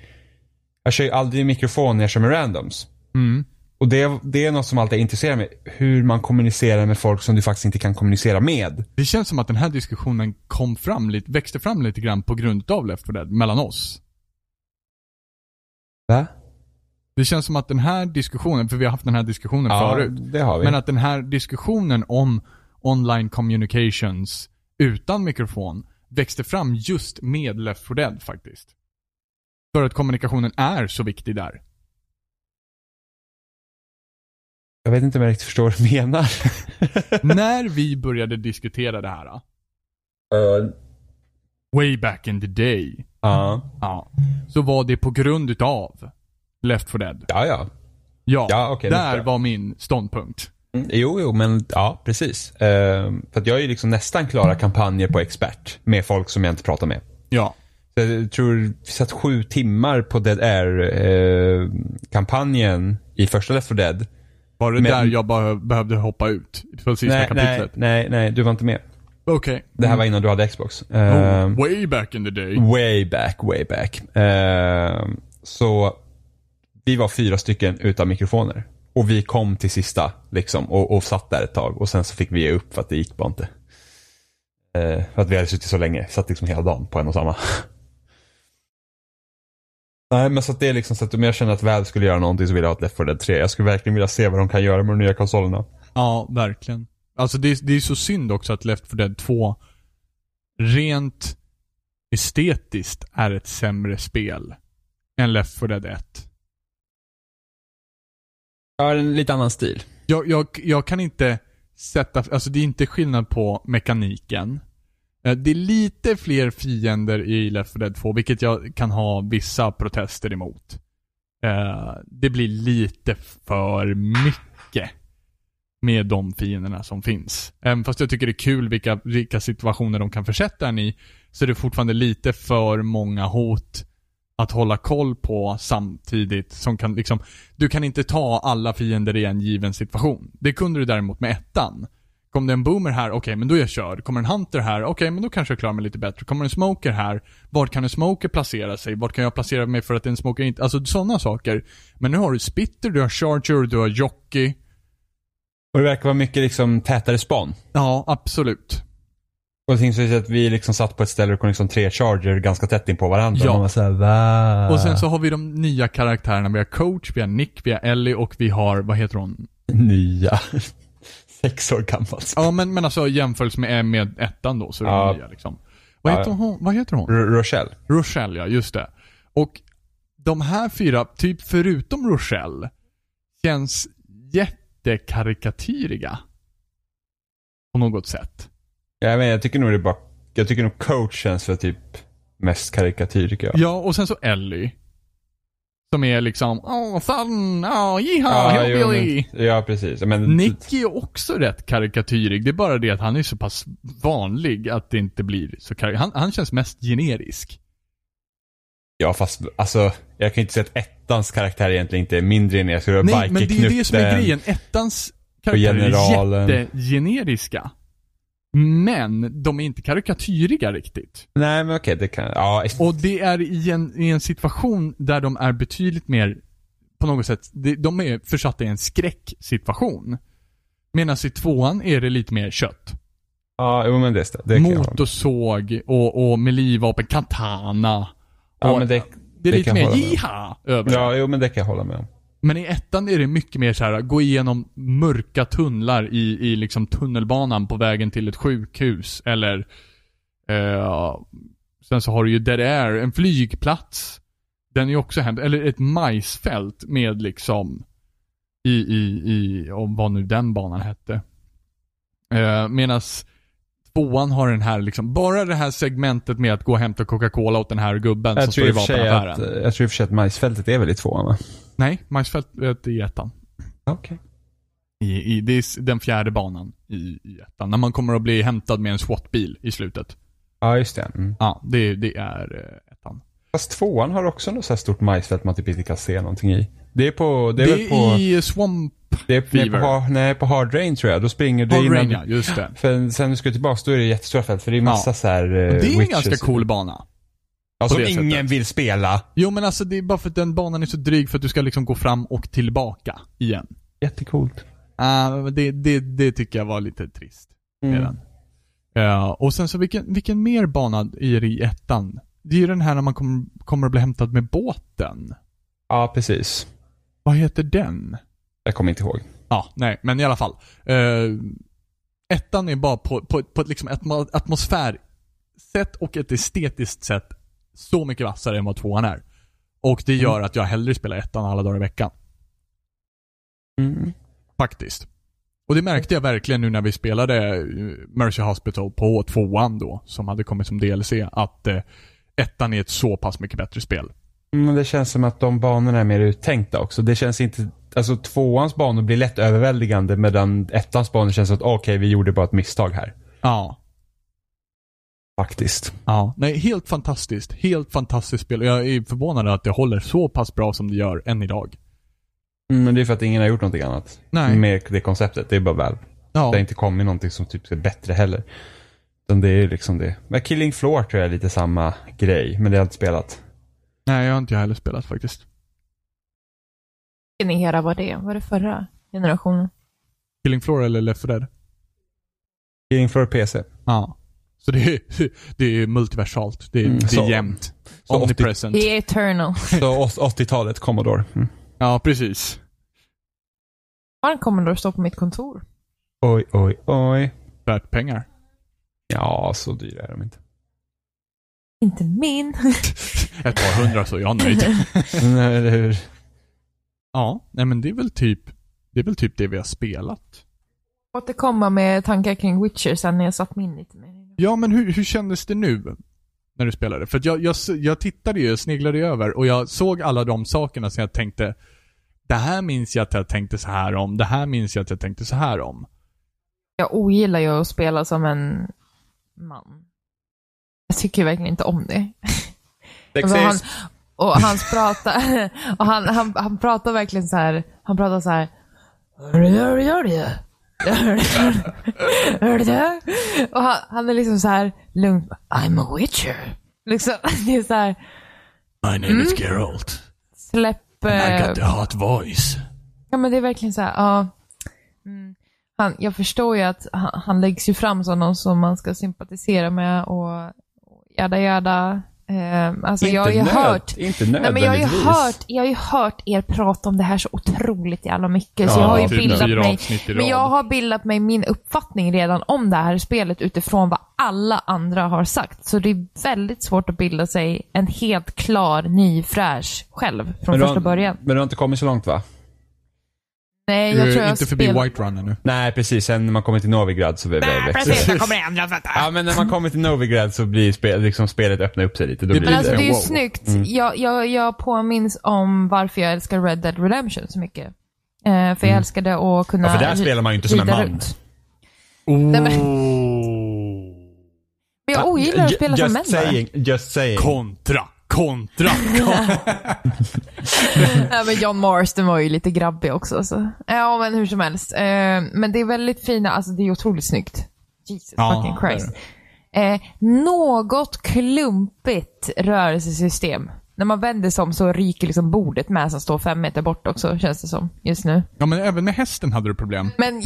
jag kör ju aldrig mikrofon när jag kör med randoms. Mm. Och det, det är något som alltid intresserar mig. Hur man kommunicerar med folk som du faktiskt inte kan kommunicera med. Det känns som att den här diskussionen kom fram lite, växte fram lite grann på grund av Left 4 Dead, mellan oss. Va? Det känns som att den här diskussionen, för vi har haft den här diskussionen förut, det har vi. men att den här diskussionen om online communications utan mikrofon växte fram just med Left 4 Dead faktiskt. För att kommunikationen är så viktig där. Jag vet inte om jag riktigt förstår vad du menar. [laughs] [laughs] När vi började diskutera det här, way back in the day, Ja. ja, så var det på grund utav Left 4 Dead. Ja, ja. Ja, Ja, det där var min ståndpunkt. Mm, Jo, jo, men ja, precis. Ehm, för att jag är ju liksom nästan klara kampanjer på expert med folk som jag inte pratar med. Ja. Så jag tror vi satt sju timmar på Dead Air-kampanjen i första Left 4 Dead. Var det Men- där jag bara behövde hoppa ut? För sista Nej, nej, kapitlet? nej, nej, du var inte med. Okej. Det här var innan du hade Xbox. Oh, Ehm, way back in the day. Way back, way back. Ehm, så vi var fyra stycken utan mikrofoner. Och vi kom till sista liksom och, och satt där ett tag och sen så fick vi ge upp för att det gick bara inte. Eh, för att vi hade suttit så länge, satt liksom hela dagen på en och samma. [laughs] Nej men så att det är liksom så att om jag känner att Valve skulle göra någonting så vill jag ha ett Left 4 Dead 3. Jag skulle verkligen vilja se vad de kan göra med de nya konsolerna. Ja, verkligen. Alltså det, är- det är så synd också att Left 4 Dead 2 rent estetiskt är ett sämre spel än Left 4 Dead 1. Ja, en lite annan stil. Jag, jag, jag kan inte sätta, alltså det är inte skillnad på mekaniken. Eh, det är lite fler fiender i Left 4 Dead 2, vilket jag kan ha vissa protester emot. Eh, det blir lite för mycket med de fienderna som finns. Även fast jag tycker det är kul vilka, vilka situationer de kan försätta en i, så är det fortfarande lite för många hot att hålla koll på samtidigt som kan liksom, du kan inte ta alla fiender i en given situation. Det kunde du däremot med ettan. Kom det en boomer här, okej men då är jag körd. Kommer en hunter här, okej men då kanske jag klarar mig lite bättre. Kommer en smoker här, vart kan en smoker placera sig? Vart kan jag placera mig för att en smoker inte, alltså sådana saker. Men nu har du spitter, du har charger, du har jockey. Och det verkar vara mycket liksom tätare span. Ja, absolut. Och det finns ju att vi liksom satt på ett ställe och kom liksom tre charger ganska tätt in på varandra. Ja. Och man var så här, va? Och sen så har vi de nya karaktärerna. Vi har coach, vi har Nick, vi har Ellie och vi har, vad heter hon? Nya. [laughs] Sex år gammalt. Ja men, men alltså jämförelse med, med ettan då, så är det Ja. nya liksom. Vad heter ja. hon? Vad heter hon? R- Rochelle. Rochelle, ja, just det. Och de här fyra, typ förutom Rochelle, känns jättekarikatyriga. På något sätt. Ja, men jag tycker nog det är bara, jag tycker nog coach känns för typ mest karikatyr tycker jag. Ja, och sen så Ellie. Som är liksom, åh fan, åh jiha, hillbilly. ja precis. Men, Nick är också rätt karikatyrig. Det är bara det att han är så pass vanlig att det inte blir så karik- han, han känns mest generisk. Ja fast alltså, jag kan inte säga att ettans karaktär egentligen inte är mindre var Nej, men det är det som är grejen. Ettans karaktärer är jättegeneriska. Men de är inte karikatyriga riktigt. Nej men okej, det kan, ja. Och det är i en, i en situation där de är betydligt mer, på något sätt, de, är försatta i en skräcksituation. Medan i tvåan är det lite mer kött. Ja, jo men det, med. Motorsåg och, och med livvapen, katana. Ja och men det, det är det lite mer jiha över ja, jo men det kan jag hålla med om. Men i ettan är det mycket mer så här: gå igenom mörka tunnlar i, i liksom tunnelbanan på vägen till ett sjukhus eller eh, Sen så har du ju Dead Air, en flygplats. Den är ju också hänt, eller ett majsfält med liksom i, i, i, om vad nu den banan hette. Eh, medans tvåan har den här liksom, bara det här segmentet med att gå och hämta Coca-Cola åt den här gubben som Jag står tror, i vapenaffären. att, jag tror i och för sig att majsfältet är väl i tvåan va? Nej, majsfältet är i ettan. Okej. I, i, det är den fjärde banan i, i ettan. När man kommer att bli hämtad med en SWAT-bil i slutet. Ja, just det. Mm. Ja, det, det är eh, ettan. Fast tvåan har också något så här stort majsfält man typ inte kan se någonting i. Det är på, det Det är väl på... i Swamp Det är Fever. på, nej, på Hard Rain tror jag. Då springer du Hard innan... Rain, ja, just det. För sen du ska tillbaka, då är det jättestora fält. För det är massa Ja. så här... eh, Det är en witches. ganska cool bana. På som ingen sättet. vill spela. Jo men alltså det är bara för att den banan är så dryg för att du ska liksom gå fram och tillbaka igen. Jättecoolt. Uh, det, det, det tycker jag var lite trist. Mm. Redan. Ja, och sen så vilken, vilken mer bana är det i ettan? Det är ju den här när man kom, kommer att bli hämtad med båten. Ja, precis. Vad heter den? Jag kommer inte ihåg. Ja, nej, men i alla fall. Uh, ettan är bara på, på, på ett liksom atmo- atmosfärsätt och ett estetiskt sätt så mycket vassare än vad tvåan är. Och det gör att jag hellre spelar ettan alla dagar i veckan. Mm. Faktiskt. Och det märkte jag verkligen nu när vi spelade eh, Mercy Hospital på tvåan då, som hade kommit som DLC, att eh, ettan är ett så pass mycket bättre spel. Men det känns som att de banorna är mer uttänkta också. Det känns inte... Alltså tvåans banor blir lätt överväldigande medan ettans banor känns att okej, vi gjorde bara ett misstag här. Ja. Faktiskt. Ja. Nej, helt fantastiskt. Helt fantastiskt spel. Jag är förvånad att det håller så pass bra som det gör än idag. Mm, men det är för att ingen har gjort någonting annat. Nej. Med det konceptet. Det är bara väl. Ja. Det har inte kommit någonting som typ är bättre heller. Utan det är liksom det. Men Killing Floor tror jag är lite samma grej. Men det har jag inte spelat. Nej, jag har inte heller spelat faktiskt. Vilken era var det? Var det förra generationen? Killing Floor eller Left 4 Dead? Killing Floor PC. Ja. Så det är, [laughs] det är multiversalt. Det är, Mm, det är så- jämnt. så Omnipresent. Det är eternal. [laughs] Så åt- 80-talet, Commodore. Mm. Ja, precis. Har en Commodore stå på mitt kontor? Oj, oj, oj. Värt pengar. Ja, så dyra är de inte. Inte min. [laughs] Ett par hundra så jag är nöjd. Nej, eller hur? ja, nej men det är väl typ, det är väl typ det vi har spelat. Återkomma med tankar kring Witcher sen när jag satt mig in lite mer. Ja, men hur, hur kändes det nu? När du spelade? För att jag, jag, jag tittade ju, sneglade över och jag såg alla de sakerna som jag tänkte Det här minns jag att jag tänkte så här om, det här minns jag att jag tänkte så här om. Jag ogillar ju att spela som en man. Jag tycker verkligen inte om det. Han, och hans prata, [laughs] och han, han, han pratar verkligen så här, han pratar så här. Gör det, gör gör det. Och han, han är liksom så här lugn. I'm a witcher. Liksom, [laughs] det är så här, My name is Geralt. släpp... eh, hot voice. Ja men det är verkligen så här, ja. Mm. Han, jag förstår ju att han, han läggs ju fram som någon som man ska sympatisera med och, och jada jada. Eh, alltså jag har ju nöd- hört Inte Nej, men jag har ju hört, jag har ju hört er prata om det här så otroligt jävla mycket, så Ja, jag har ju typ bildat mig, men jag har bildat mig min uppfattning redan om det här spelet utifrån vad alla andra har sagt. Så det är väldigt svårt att bilda sig en helt klar, ny, fräsch själv från första har, början. Men du har inte kommit så långt va? Nej, Du jag tror är jag inte förbi spelar- White Run ännu. Nej, precis. Sen när man kommer till Novigrad så blir det Nej, precis, jag [laughs] kommer. Jag fattar. Ja, men när man kommer till Novigrad så blir spel, liksom spelet öppna upp sig lite. Då Det blir Men alltså det... det är ju Wow. snyggt. Mm. Jag, jag, jag påminns om varför jag älskar Red Dead Redemption så mycket. Eh, för jag älskade att kunna Mm. Ja, för där spelar man ju inte som en man. runt. Oh. Nej, men- [laughs] Men jag ogillar att Ju- spela som män just saying, just saying. Kontra, kontra. [laughs] Ja, men John Marston var ju lite grabbig också. Så. Ja, men hur som helst. Eh, men det är väldigt fina, alltså det är otroligt snyggt. Jesus Ja, fucking Christ. Eh, något klumpigt rörelsesystem. När man vänder sig om så ryker liksom bordet med som står fem meter bort också, känns det som, just nu. ja men även med hästen hade du problem. Men,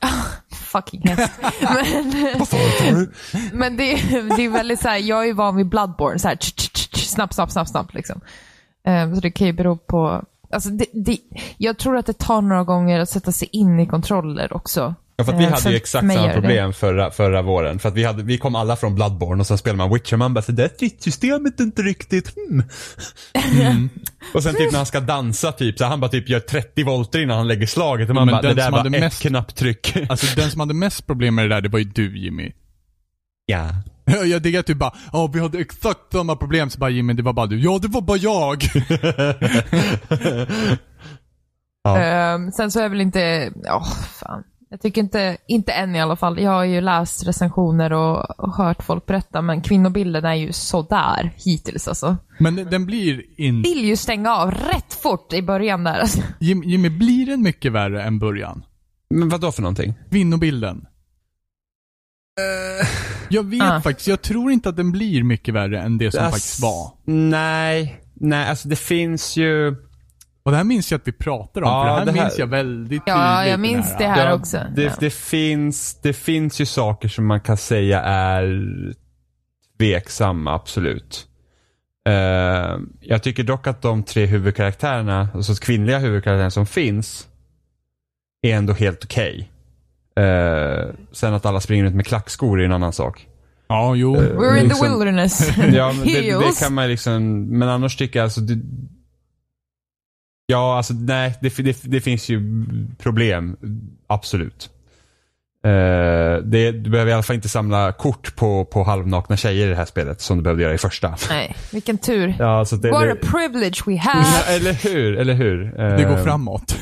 ja, [laughs] fucking häst. [laughs] men men det, är- det är väldigt så här, jag är ju van vid Bloodborne, så här, tch, tch, tch, snabbt, snabbt, snabbt, snabbt liksom. Eh, så det kan ju bero på, alltså det, det, jag tror att det tar några gånger att sätta sig in i kontroller också. Ja, för att vi Eh, hade för ju exakt samma problem förra, förra våren. För att vi, hade, vi kom alla från Bloodborne och sen spelade man Witcher. Man bara, så det där stridssystemet är inte riktigt, hmm. Mm. [laughs] Och sen typ när han ska dansa typ, så han bara typ gör 30 volter innan han lägger slaget. Och man men bara, det den där var hade ett mest- knapptryck. Alltså den som hade mest problem med det där, det var ju du Jimmy. ja. [laughs] Jag diggar typ bara, ja vi hade exakt samma problem, så bara Jimmy, det var bara du. Ja, det var bara jag. [laughs] Ja. Ehm, sen så är väl inte, ja fan. Jag tycker inte, inte än i alla fall. Jag har ju läst recensioner och, och hört folk berätta, men kvinnobilden är ju sådär hittills alltså. Men den- blir inte... Vill ju stänga av rätt fort i början där. Alltså. Jim, Jimmy, blir den mycket värre än början? Men vad då för någonting? Kvinnobilden. Jag vet Ah. faktiskt, jag tror inte att den blir mycket värre än det som Ass- faktiskt var. Nej, nej alltså det finns ju... Och det här minns jag att vi pratade om, Ja, för det här, det här- minns jag väldigt tydligt. Ja, jag minns det här också. Det, Ja. det, finns, det finns ju saker som man kan säga är tveksamma, absolut. Eh, jag tycker dock att de tre huvudkaraktärerna, alltså kvinnliga huvudkaraktärerna som finns, är ändå helt okej. Eh, sen att alla springer runt med klackskor är en annan sak. Ja, jo. We're in the liksom- wilderness. [laughs] Ja, men det, det kan man liksom, men annars tycker jag alltså det, Ja, alltså nej, det, det, det finns ju problem. Absolut. Eh, det, du behöver i alla fall inte samla kort på, på halvnakna tjejer i det här spelet som du behövde göra i första. Nej, vilken tur. Ja, så det, What a det, privilege we [laughs] Ja, have. eller hur, eller hur. Eh, Det går framåt.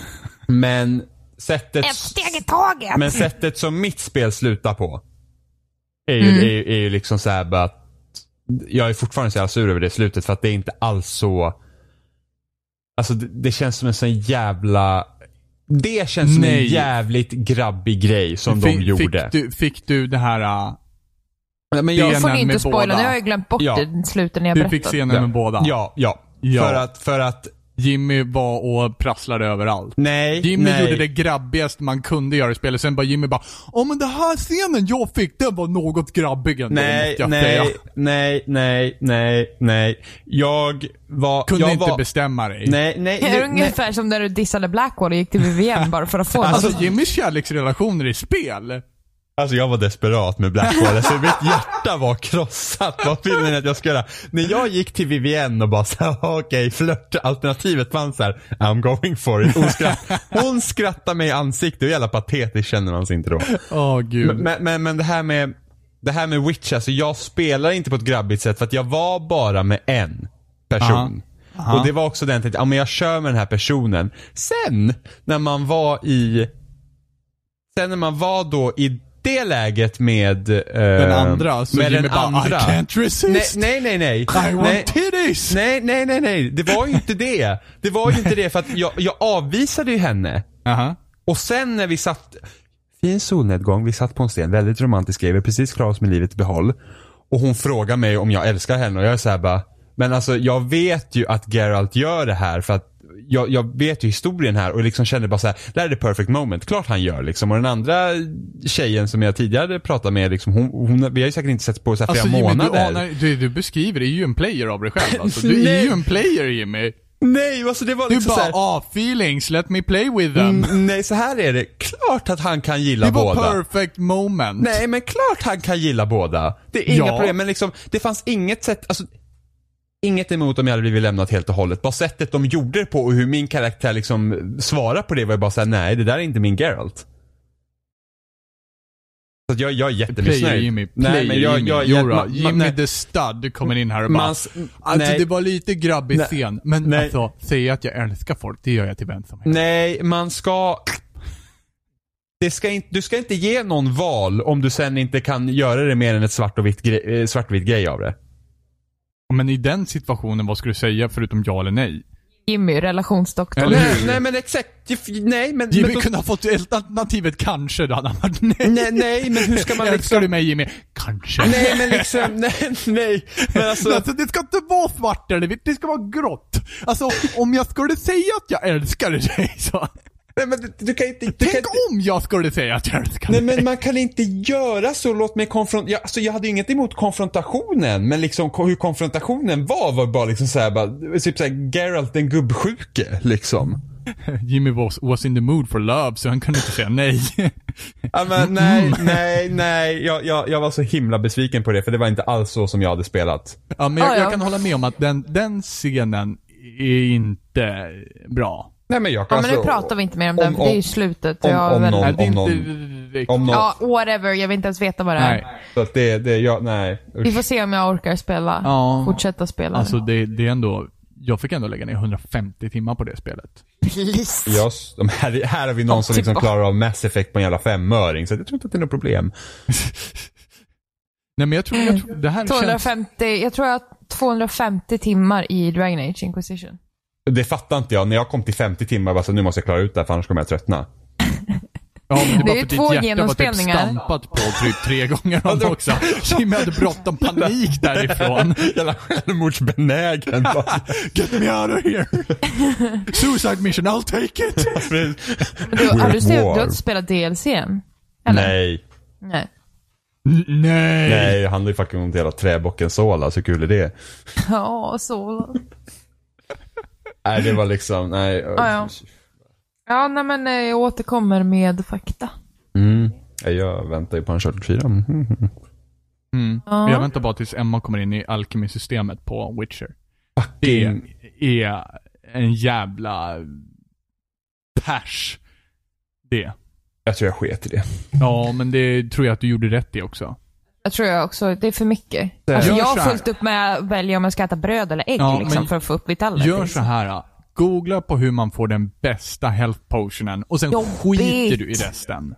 Men sättet, Ett steg i taget. men sättet som mitt spel slutar på är ju, Mm. är, ju- är ju liksom så här att jag är fortfarande så jävla sur över det slutet för att det är inte alls så Alltså det, det känns som en sån jävla Det känns som en jävligt grabbig grej som de Fick- gjorde. Fick du, fick du det här... äh, men jag, Nu får inte med spoila, båda. nu har jag glömt bort Ja. det slutet när jag Du berättade. fick scenen med båda. ja, ja. Ja. För att, för att Jimmy var och prasslade överallt. nej, Jimmy nej. gjorde det grabbigaste man kunde göra i spelet. Sen bara Jimmy bara Åh men den här scenen jag fick, den var något grabbig ändå, Nej, säga. nej, nej, nej, nej, nej. Jag var... Kunde jag inte var, bestämma dig. Nej, nej, Det är nej, ungefär som när du dissade Blackwall och gick till VVN bara för att få Alltså. Jimmys kärleksrelationer i spel. Alltså jag var desperat med Blackwall. Alltså mitt hjärta var krossat. Vad vill ni att jag ska göra? När jag gick till Vivienne och bara såhär, okej, flört-alternativet fanns här. I'm going for it. Hon, skratt, hon skrattade mig i ansiktet. Hur jävla patetiskt känner man sig inte då? Åh gud. Men, men, men det här med det här med Witch, alltså jag spelar inte på ett grabbigt sätt för att jag var bara med en person. Aha. Och det var också den att ja, men jag kör med den här personen. Sen när man var i Sen när man var då i det läget med eh, Den andra, så med Jimmy den bara, andra. I can't resist. Nej, nej, nej, nej. I want nej. titties! Nej, nej, nej, nej. Det var ju inte det. Det var ju inte det för att jag, jag avvisade ju henne. Aha. Och sen när vi satt, fin solnedgång, vi satt på en sten, väldigt romantisk grej, vi precis klara oss med livet i behåll. Och hon frågar mig om jag älskar henne och jag är såhär bara, men alltså jag vet ju att Geralt gör det här för att jag, jag vet ju historien här och liksom kände bara så här: det här är the perfect moment. Klart han gör liksom. Och den andra tjejen som jag tidigare pratade med, liksom, hon, hon, vi har ju säkert inte sett på så här flera Alltså Jimmy, du, månader. anar, du, du beskriver, det är ju en player av dig själv [laughs] alltså. Du är ju en player Jimmy. Nej, alltså det var Du liksom bara, så här, ah feelings, let me play with them. mm, Nej, så här är det. Klart att han kan gilla det var båda. perfect moment. Nej, men klart han kan gilla båda. Det är inga Ja. problem, men liksom, det fanns inget sätt, alltså, inget emot om jag hade blivit lämnat helt och hållet. Bara sättet de gjorde det på och hur min karaktär liksom svarar på det var ju bara såhär, nej det där är inte min Geralt. Så jag, jag är Player jättemissnöjd. Jimmy, player nej, men jag, Jimmy. jag, jag, ma- Jimmy nej. the stud kommer in här och bara, Man, alltså nej, det var lite grabbig Nej. scen, men Nej. alltså, säga att jag älskar folk, det gör jag till vem som helst. nej, man ska... Det ska inte, du ska inte ge någon val om du sen inte kan göra det mer än ett svart och vitt, gre, eh, svart och vitt grej av det. Men i den situationen, vad skulle du säga förutom ja eller nej? Jimmy, relationsdoktor. Eller Nej, nej men exakt, nej men... Jimmy men då- kunde ha fått alternativet kanske, då hade han varit nej. Nej, nej, men hur ska man Älskar liksom... du mig Jimmy? Kanske. Nej, men liksom, nej, nej. Men [laughs] alltså, Alltså det ska inte vara svart eller vitt, det ska vara grått. Alltså om jag skulle säga att jag älskar dig [laughs] så... nej, men du, du kan inte... Du kan Tänk inte om jag skulle säga att jag älskar nej, dig. men man kan inte göra så. Låt mig konfrontera. Jag, alltså, jag hade ju inget emot konfrontationen, men liksom hur konfrontationen var var bara liksom såhär, bara, typ såhär, Geralt den gubbsjuke, liksom. [laughs] Jimmy was, was in the mood for love, så han kunde inte säga nej. Ja, men nej, nej, nej. Jag, jag, jag var så himla besviken på det, för det var inte alls så som jag hade spelat. ja, men jag, Ah, ja. jag kan hålla med om att den, den scenen är inte bra. Nej, men jag kan Ja, men nu alltså- pratar vi inte mer om den, om- för det är ju om- slutet. om- om väl- någon- är inte någon-. Om någon, Ja, whatever. Jag vill inte ens veta vad det är. Nej. Så att det, det, jag, nej. Vi får se om jag orkar spela. Ja. Fortsätta spela. Alltså det, det är ändå, jag fick ändå lägga ner 150 timmar på det spelet. Please. Jag, de här, här har vi någon som liksom typ. klarar av Mass Effect på en jävla femöring. Så jag tror inte att det är något problem. [laughs] Nej men jag tror, jag tror det här känns... 250, jag tror jag har 250 timmar i Dragon Age Inquisition. Det fattar inte jag. När jag kom till 50 timmar, bara så nu måste jag klara ut det här för annars kommer jag tröttna. Ja, men det, Det är ju två hjärta var typ genomspelningar. stampat på typ tre gånger om också. Jimmy hade bråttom panik därifrån. [laughs] Jävla självmordsbenägen. Get me out of here! Suicide mission, I'll take it! Du, har du, sett- du har inte spelat DLC än? Eller? Nej. Nej. Nej! Nej, det handlar ju fucking om hela träbocken Sola. Så kul är det? Ja, så. Nej, det var liksom, nej. Ja, ja. Ja, nej men eh, jag återkommer med fakta. Mm. Ja, Jag väntar ju på en Uncharted 4. Mm. Mm. Ja. Jag väntar bara tills Emma kommer in i Alchemy-systemet på Witcher. Det Fucking... är en jävla pers. Det. Jag tror jag sket i det. Ja, men det tror jag att du gjorde rätt i också. Jag tror jag också, det är för mycket. Alltså, jag har så fullt upp med att välja om jag ska äta bröd eller ägg Ja, liksom, för att få upp vitality. Gör så här. Googla på hur man får den bästa health potionen och sen Jobbigt. skiter du i resten.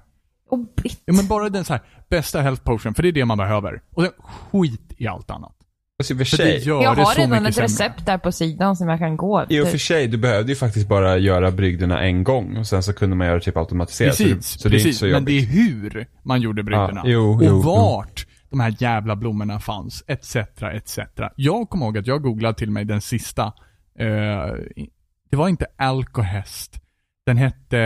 Jobbigt. Ja, men bara den så här bästa health potion, för det är det man behöver. Och sen skit i allt annat. Och för För det sig, gör Jag det har så redan ett sämre. recept där på sidan som jag kan gå i och efter. för sig, du behövde ju faktiskt bara göra brygderna en gång och sen så kunde man göra typ automatiserat. så det- Precis, så det är inte precis. så men det är hur man gjorde brygderna. Ja, jo, och jo, vart de här jävla blommorna fanns, etc, etc. Jag kommer ihåg att jag googlade till mig den sista. eh, det var inte Alcohest. Den hette...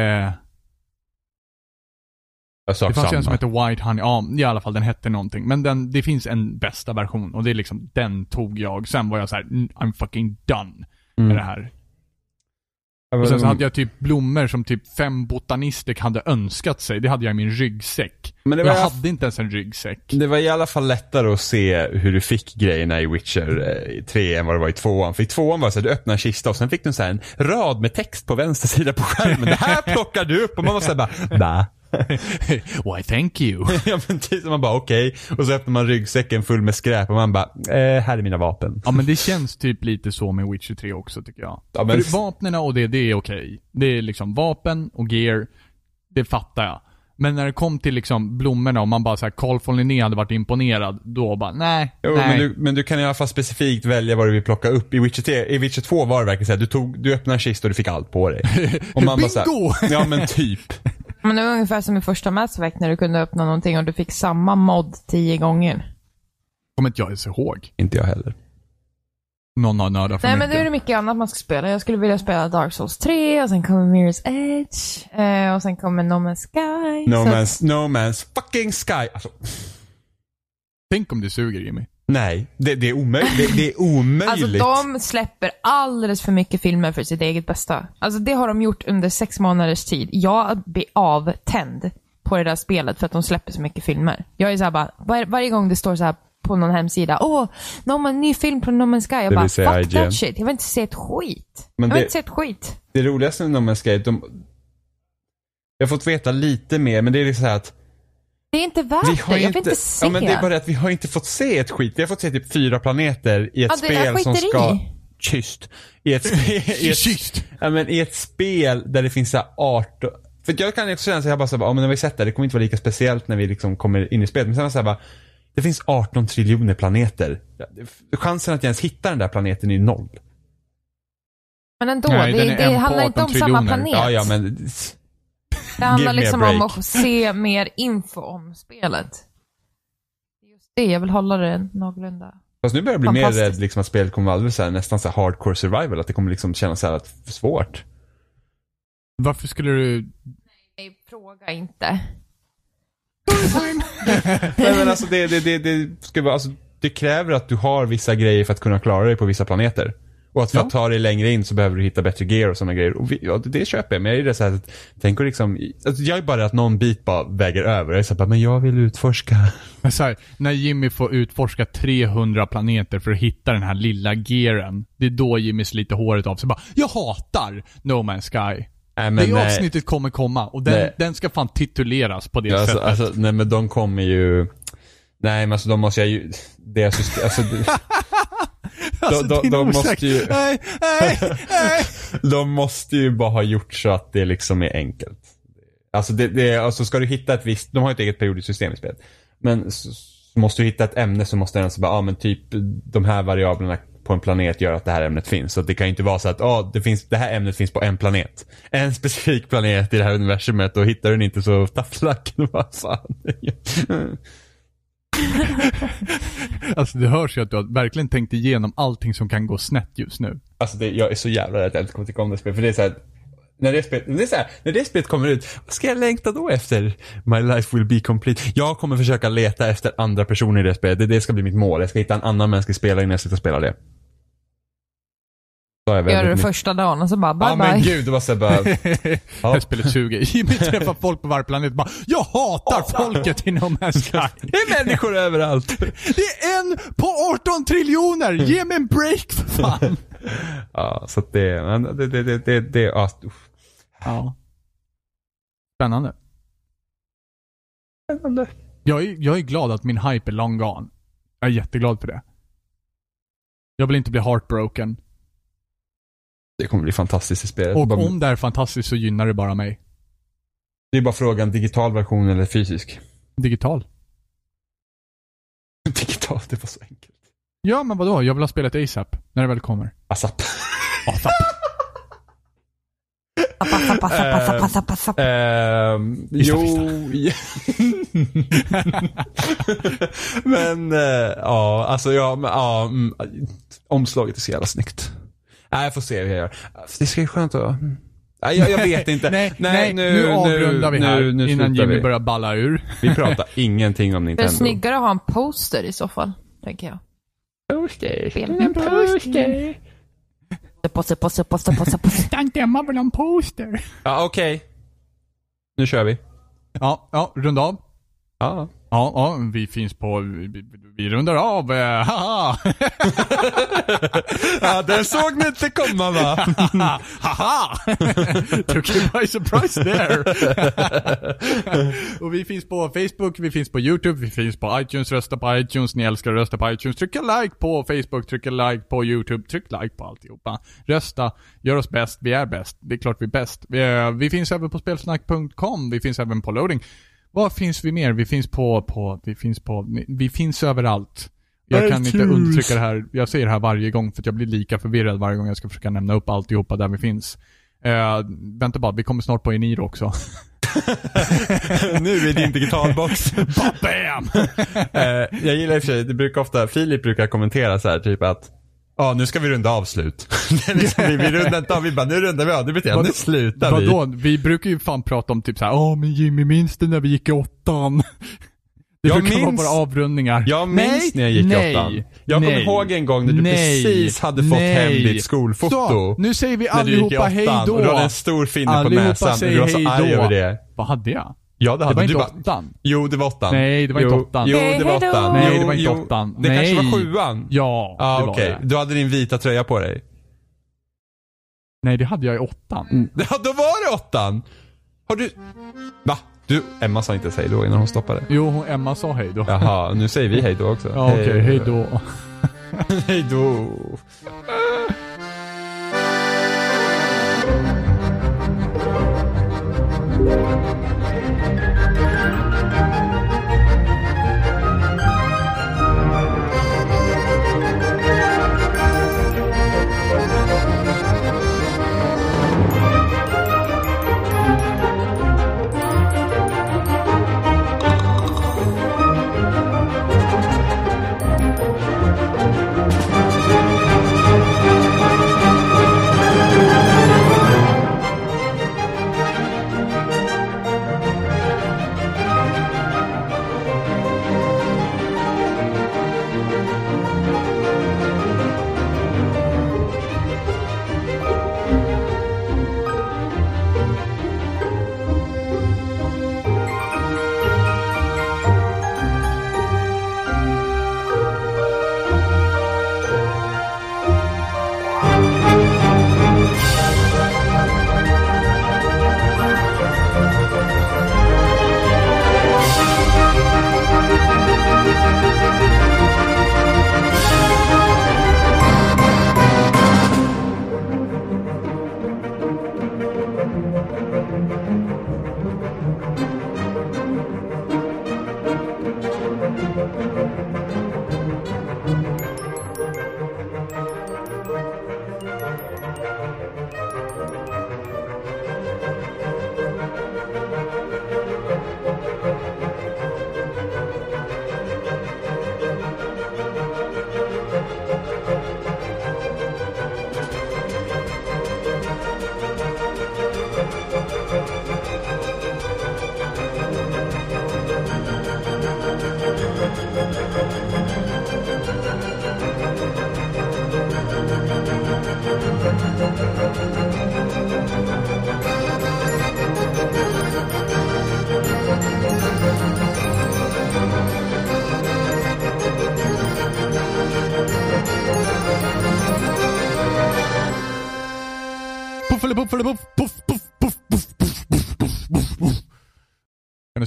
Jag Det fanns en som samma. hette White Honey. Ja, i alla fall den hette någonting. Men den, det finns en bästa version och det är liksom, den tog jag. Sen var jag så här: "Mm, I'm fucking done med Mm. det här. Och sen så hade jag typ blommor som typ fem botanister hade önskat sig. Det hade jag i min ryggsäck. Men det var jag alla- hade inte ens en ryggsäck. Det var i alla fall lättare att se hur du fick grejerna i Witcher eh, 3 än vad det var i tvåan. För i tvåan var det så att du öppnade en kista och sen fick du så här en rad med text på vänster sida på skärmen. Det här plockar du upp och man var såhär bara, va? [laughs] Why thank you. [laughs] ja men typ, man bara okej. Och så öppnar man ryggsäcken full med skräp och man bara, eh, här är mina vapen. Ja men det känns typ lite så med Witcher 3 också tycker jag. Ja, men- För vapnen och det, det är okej. Det är liksom vapen och gear, det fattar jag. Men när det kom till liksom blommorna och man bara såhär, Carl von Linné hade varit imponerad, då bara nej, Jo, nej. men, du, men du kan i alla fall specifikt välja vad du vill plocka upp. I Witcher 3, i Witcher 2 var det verkligen såhär, du, tog, du öppnade en kista och du fick allt på dig. [laughs] Och man bara så här, Bingo! Ja men typ. Men det var ungefär som i första Mass Effect när du kunde öppna någonting och du fick samma mod tio gånger. Kommer inte jag ens ihåg. Inte jag heller. Någon har nördat för Nej men mycket. nu är det mycket annat man ska spela. Jag skulle vilja spela Dark Souls 3 och sen kommer Mirror's Edge eh, och sen kommer No Man's Sky. No Så- man's, no man's fucking sky. Alltså, Tänk om det suger Jimmy. Nej, det, det är omöjligt. Det, det är omöjligt. Alltså de släpper alldeles för mycket filmer för sitt eget bästa. Alltså det har de gjort under sex månaders tid. Jag blir avtänd på det där spelet för att de släpper så mycket filmer. Jag är såhär bara, var, varje gång det står så här på någon hemsida, åh, någon ny film på No Man's Sky. Jag Det bara, fuck IGN. that shit. Jag vill inte se ett skit. Men jag vill det- inte se ett skit. Det roligaste med No Man's Sky, de... Jag har fått veta lite mer, men det är liksom så här att Det är inte värt vi har det. Jag vill inte, inte se. ja, men det är bara det att vi har inte fått se ett skit. Vi har fått se typ fyra planeter i ett Ja, spel som skiter ska... Tyst. I ett, spe- [laughs] i ett, ja, men i ett spel där det finns så här art... För jag kan också känna så här, jag bara så här, ja men när vi sett det, det kommer inte vara lika speciellt när vi liksom kommer in i spelet. Men sen var det så här bara, det finns 18 triljoner planeter. Chansen att jag ens hittar den där planeten är noll. Men ändå, Nej, det, det handlar inte 18 om samma triljoner. planet. Ja, ja men... Det handlar liksom om att se mer info om spelet. Det är Just det, jag vill hålla det någorlunda. Fast nu börjar jag bli mer rädd liksom att spelet kommer vara alldeles så här, nästan så här hardcore survival. Att det kommer liksom kännas så här att svårt. Varför skulle du... Nej, fråga inte. Nej men alltså det, det, det, det ska vara, alltså det kräver att du har vissa grejer för att kunna klara dig på vissa planeter. Och att för Ja. att ta dig längre in så behöver du hitta bättre gear och sådana grejer. Och vi, ja, det, köper jag. Men jag är det så här att, tänk att liksom, alltså jag är bara att någon bit bara väger över. Jag är så här, men jag vill utforska. [laughs] Men så här, när Jimmy får utforska 300 planeter för att hitta den här lilla gearen. Det är då Jimmy sliter håret av sig bara Jag hatar No Man's Sky. Nej det nej. avsnittet kommer komma och den, den ska fan tituleras på det Ja, alltså, sättet. alltså, nej men de kommer ju, nej men alltså de måste jag ju, deras system, alltså, [laughs] Alltså, de, de, måste ju, Nej, nej, nej. [laughs] de måste ju bara ha gjort så att det liksom är enkelt. Alltså, det, det, alltså ska du hitta ett visst, de har ju ett eget periodiskt system i spelet. Men så, så måste du hitta ett ämne så måste den alltså bara, ja men typ de här variablerna på en planet gör att det här ämnet finns. Så det kan ju inte vara så att, ja det, finns, det här ämnet finns på en planet. En specifik planet i det här universumet och hittar du den inte så tafflacken, [laughs] vad fan. [laughs] Alltså det hörs ju att du har verkligen tänkt igenom allting som kan gå snett just nu. Alltså det, jag är så jävla rädd att jag inte kommer tycka om det spelet. För det är så här, när det, spelet, det är så här, när det spelet kommer ut, vad ska jag längta då efter? My life will be complete. Jag kommer försöka leta efter andra personer i det spelet. Det, det ska bli mitt mål. Jag ska hitta en annan mänsklig spelare innan jag slutar spela det. Gör det mycket- förra dagen och så bara bye Ja men bye. gud, det var så bara, här spelet suger. Jimmy träffar folk på varje planet bara Jag hatar folket i No Man's Sky. det är människor överallt. [laughs] Det är en på 18 triljoner! Ge mig en break för fan! [laughs] Ja, så att det, men det, det, det, det, det ja. Ja. Spännande. Jag är, jag är glad att min hype är long gone. Jag är jätteglad för det. Jag vill inte bli heartbroken. Det kommer bli fantastiskt i spelet. Och om det är fantastiskt så gynnar det bara mig. Det är bara frågan, digital version eller fysisk? Digital. [laughs] Digital, det var så enkelt. Ja, men vadå? Jag vill ha spelet ASAP. När det väl kommer. ASAP. ASAP. Passa, passa, [laughs] passa, passa. Ehm, Vissa, jo. [laughs] men, eh, ja, alltså ja, men, ja, mm, omslaget är så jävla snyggt. Nej, jag får se hur jag gör. Det ska ju skönt att... Nej, jag, jag vet inte. [laughs] nej, nej, nu, avrundar vi här nu, nu innan Jimmy vi. börjar balla ur. Vi pratar [laughs] ingenting om Det är Nintendo. snyggare att ha en poster i så fall, tänker jag. Poster. En poster. Poster, poster, poster, poster, poster. Tanke [laughs] Emma vill ha en poster. Ja, okej. Nu kör vi. Ja, ja, runda av. Ja. Ja, ja, vi finns på... Vi, vi- rundar av. eh, [laughs] haha. ja, den såg ni inte komma va? [laughs] Haha! Took you by surprise there. och vi finns på Facebook, vi finns på YouTube, vi finns på iTunes, rösta på iTunes, ni älskar att rösta på iTunes. Tryck en like på Facebook, tryck en like på YouTube, tryck like på alltihopa. Rösta, gör oss bäst, vi är bäst. Det är klart vi är bäst. Vi, är, vi finns även på spelsnack.com, vi finns även på loading. Var finns vi mer? Vi finns på, på, vi finns på, vi finns överallt. Jag kan inte undertrycka det här, jag säger det här varje gång för att jag blir lika förvirrad varje gång jag ska försöka nämna upp alltihopa där vi finns. Eh, vänta bara, vi kommer snart på Eniro också. [laughs] nu är din digitalbox. [laughs] Bam! Eh, jag gillar i och för sig, det brukar ofta, Filip brukar kommentera så här typ att Ja, nu ska vi runda av slut. [laughs] Liksom, vi, vi rundar inte av, vi bara, nu rundar vi av. Det betyder, nu slutar vi. Vadå? Vi brukar ju fan prata om typ såhär, åh men Jimmy minns du när vi gick i åttan? [laughs] Det Jag brukar minns- vara våra avrundningar. Jag minns nej, när jag gick nej, i åttan. Jag kommer ihåg en gång när du nej, precis hade fått hem ditt skolfoto. Så, nu säger vi allihopa hej då. och du hade en stor finne på näsan. och Du var så arg över det. Vad hade jag? Ja det hade du. Det var inte du åttan. Jo det var åttan. Nej det var jo, inte åttan. Jo det var åttan. Nej det var inte åttan. Det kanske var sjuan? Ja ah, det okay. var det. Du hade din vita tröja på dig? Nej det hade jag i åttan. Mm. [laughs] Ja då var det åttan! Har du... Va? Du, Emma sa inte ens hejdå innan hon stoppade. Jo, Emma sa hejdå. Jaha, nu säger vi hejdå också. Ja, okej, okay, hejdå. [laughs] hejdå. hejdå.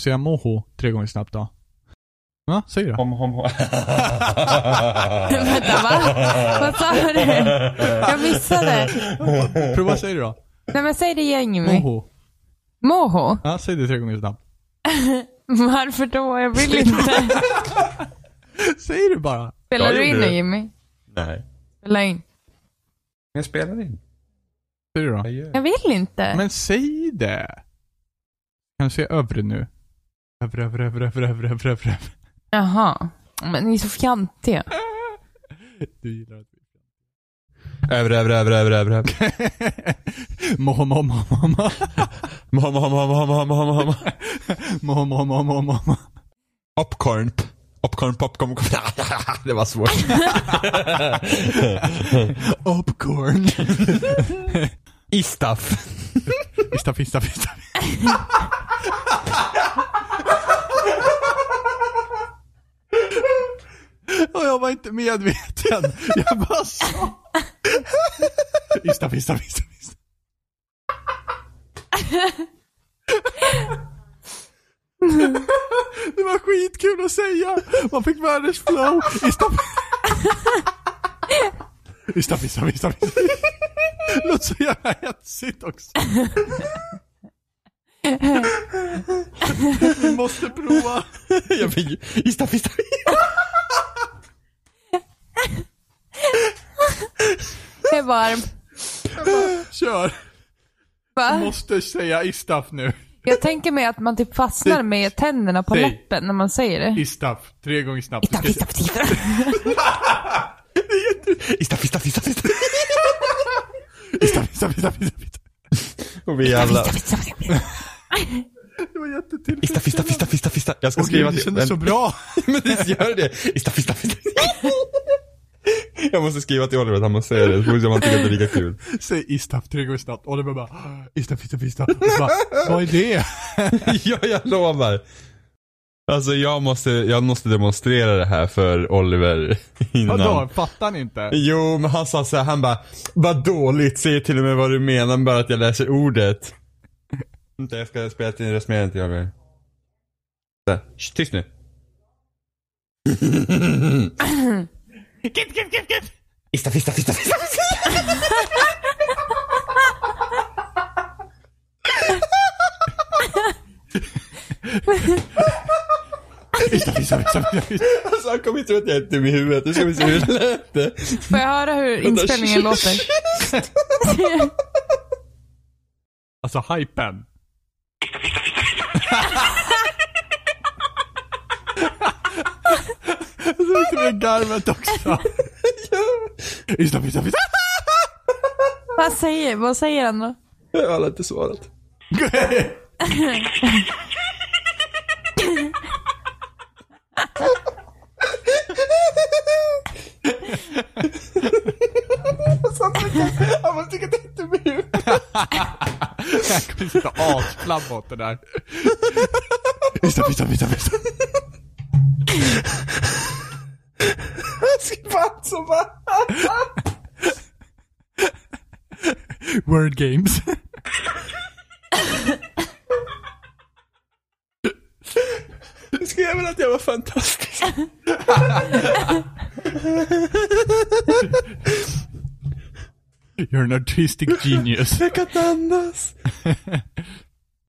Säga moho tre gånger snabbt då? Ja, säg det. Hom, hom, hom. [laughs] Vänta, va? Vad sa du? Jag missade. Prova säg det då. Nej men säg det igen Jimmy. Moho. Moho? Ja, säg det tre gånger snabbt. [laughs] Varför då? Jag vill inte. [laughs] Säg det bara. Spelar Jag du in gjorde nu det. Jimmy? Nej. Spela in. Jag spelar in. Säg det då. Jag gör. Jag vill inte. Men säg det. Kan du säga övre nu? Övre, övre, övre, övre, övre, övre, övre. Jaha. Men ni är så fjantiga. [laughs] Du gillar att Över, över, över, över, över, över. [laughs] Moho, moho, moho, moho. [laughs] Mom, mom, mom, mom, mom, mom, mom. Moho, moho, moho, moho, moho. Popcorn. Popcorn, popcorn. Det var svårt. Popcorn. Istaff. Fista, fista, fista. Och jag var inte medveten. Jag bara sa. Fista, fista, fista, fista. Det var skitkul att säga. Man fick världens flow. Ista, Ista, fista, fista. Låter så jävla hetsigt också. Vi måste prova. Jag fick istaff, istaff. Jag är varm. Kör. Du Va? måste säga istaf nu. Jag tänker mig att man typ fastnar med tänderna på Säg. läppen när man säger det. Istaf. Tre gånger snabbt. Titta, titta, titta. Istaff, istaff, istaff, istaff. Istaf, istaf, istaf, istaf, istaf. Och vi alla. Det var jättetillfredsställande. Istaff, istaff, istaff, istaff, istaff. Jag ska Åh skriva gud, det till... kändes så bra. [laughs] Men det gör det. Istaff, istaff, istaff. [laughs] [laughs] Jag måste skriva till Oliver att han måste säga det, så får vi se om han tycker att det är lika kul. [laughs] Säg istaf tre gånger snabbt. Var bara istaf, istaf, istaf. Och så bara, [laughs] Vad är det? ja, jag lovar. Alltså jag måste, jag måste demonstrera det här för Oliver innan. Vadå? Fattar ni inte? Jo, men han sa så här, han bara, vad dåligt, säg till och med vad du menar, bara att jag läser ordet. Vänta, jag ska spela till resumeringen till Oliver. Tyst nu. [clears throat] Kit, kit, kit, kit. Istaff, istaff, istaff, istaff. Istaf, istaf, istaf, istaf, istaf. Alltså han kommer tro att jag är dum i huvudet, nu ska vi se hur det lät det. Får jag höra hur inspelningen låter? Alltså hypen. Lite med garvet också. Istaf, istaf, istaf. Vad säger, vad säger han då? Jag har inte svarat. Han måste tycka att det är huvudet. Jag kommer sitta asflabb åt det där. Istaf, istaf, istaf, istaf. Som. [laughs] Word games. [laughs] Du skrev väl att jag var fantastisk? You're an artistic genius. Jag kan inte andas. [laughs]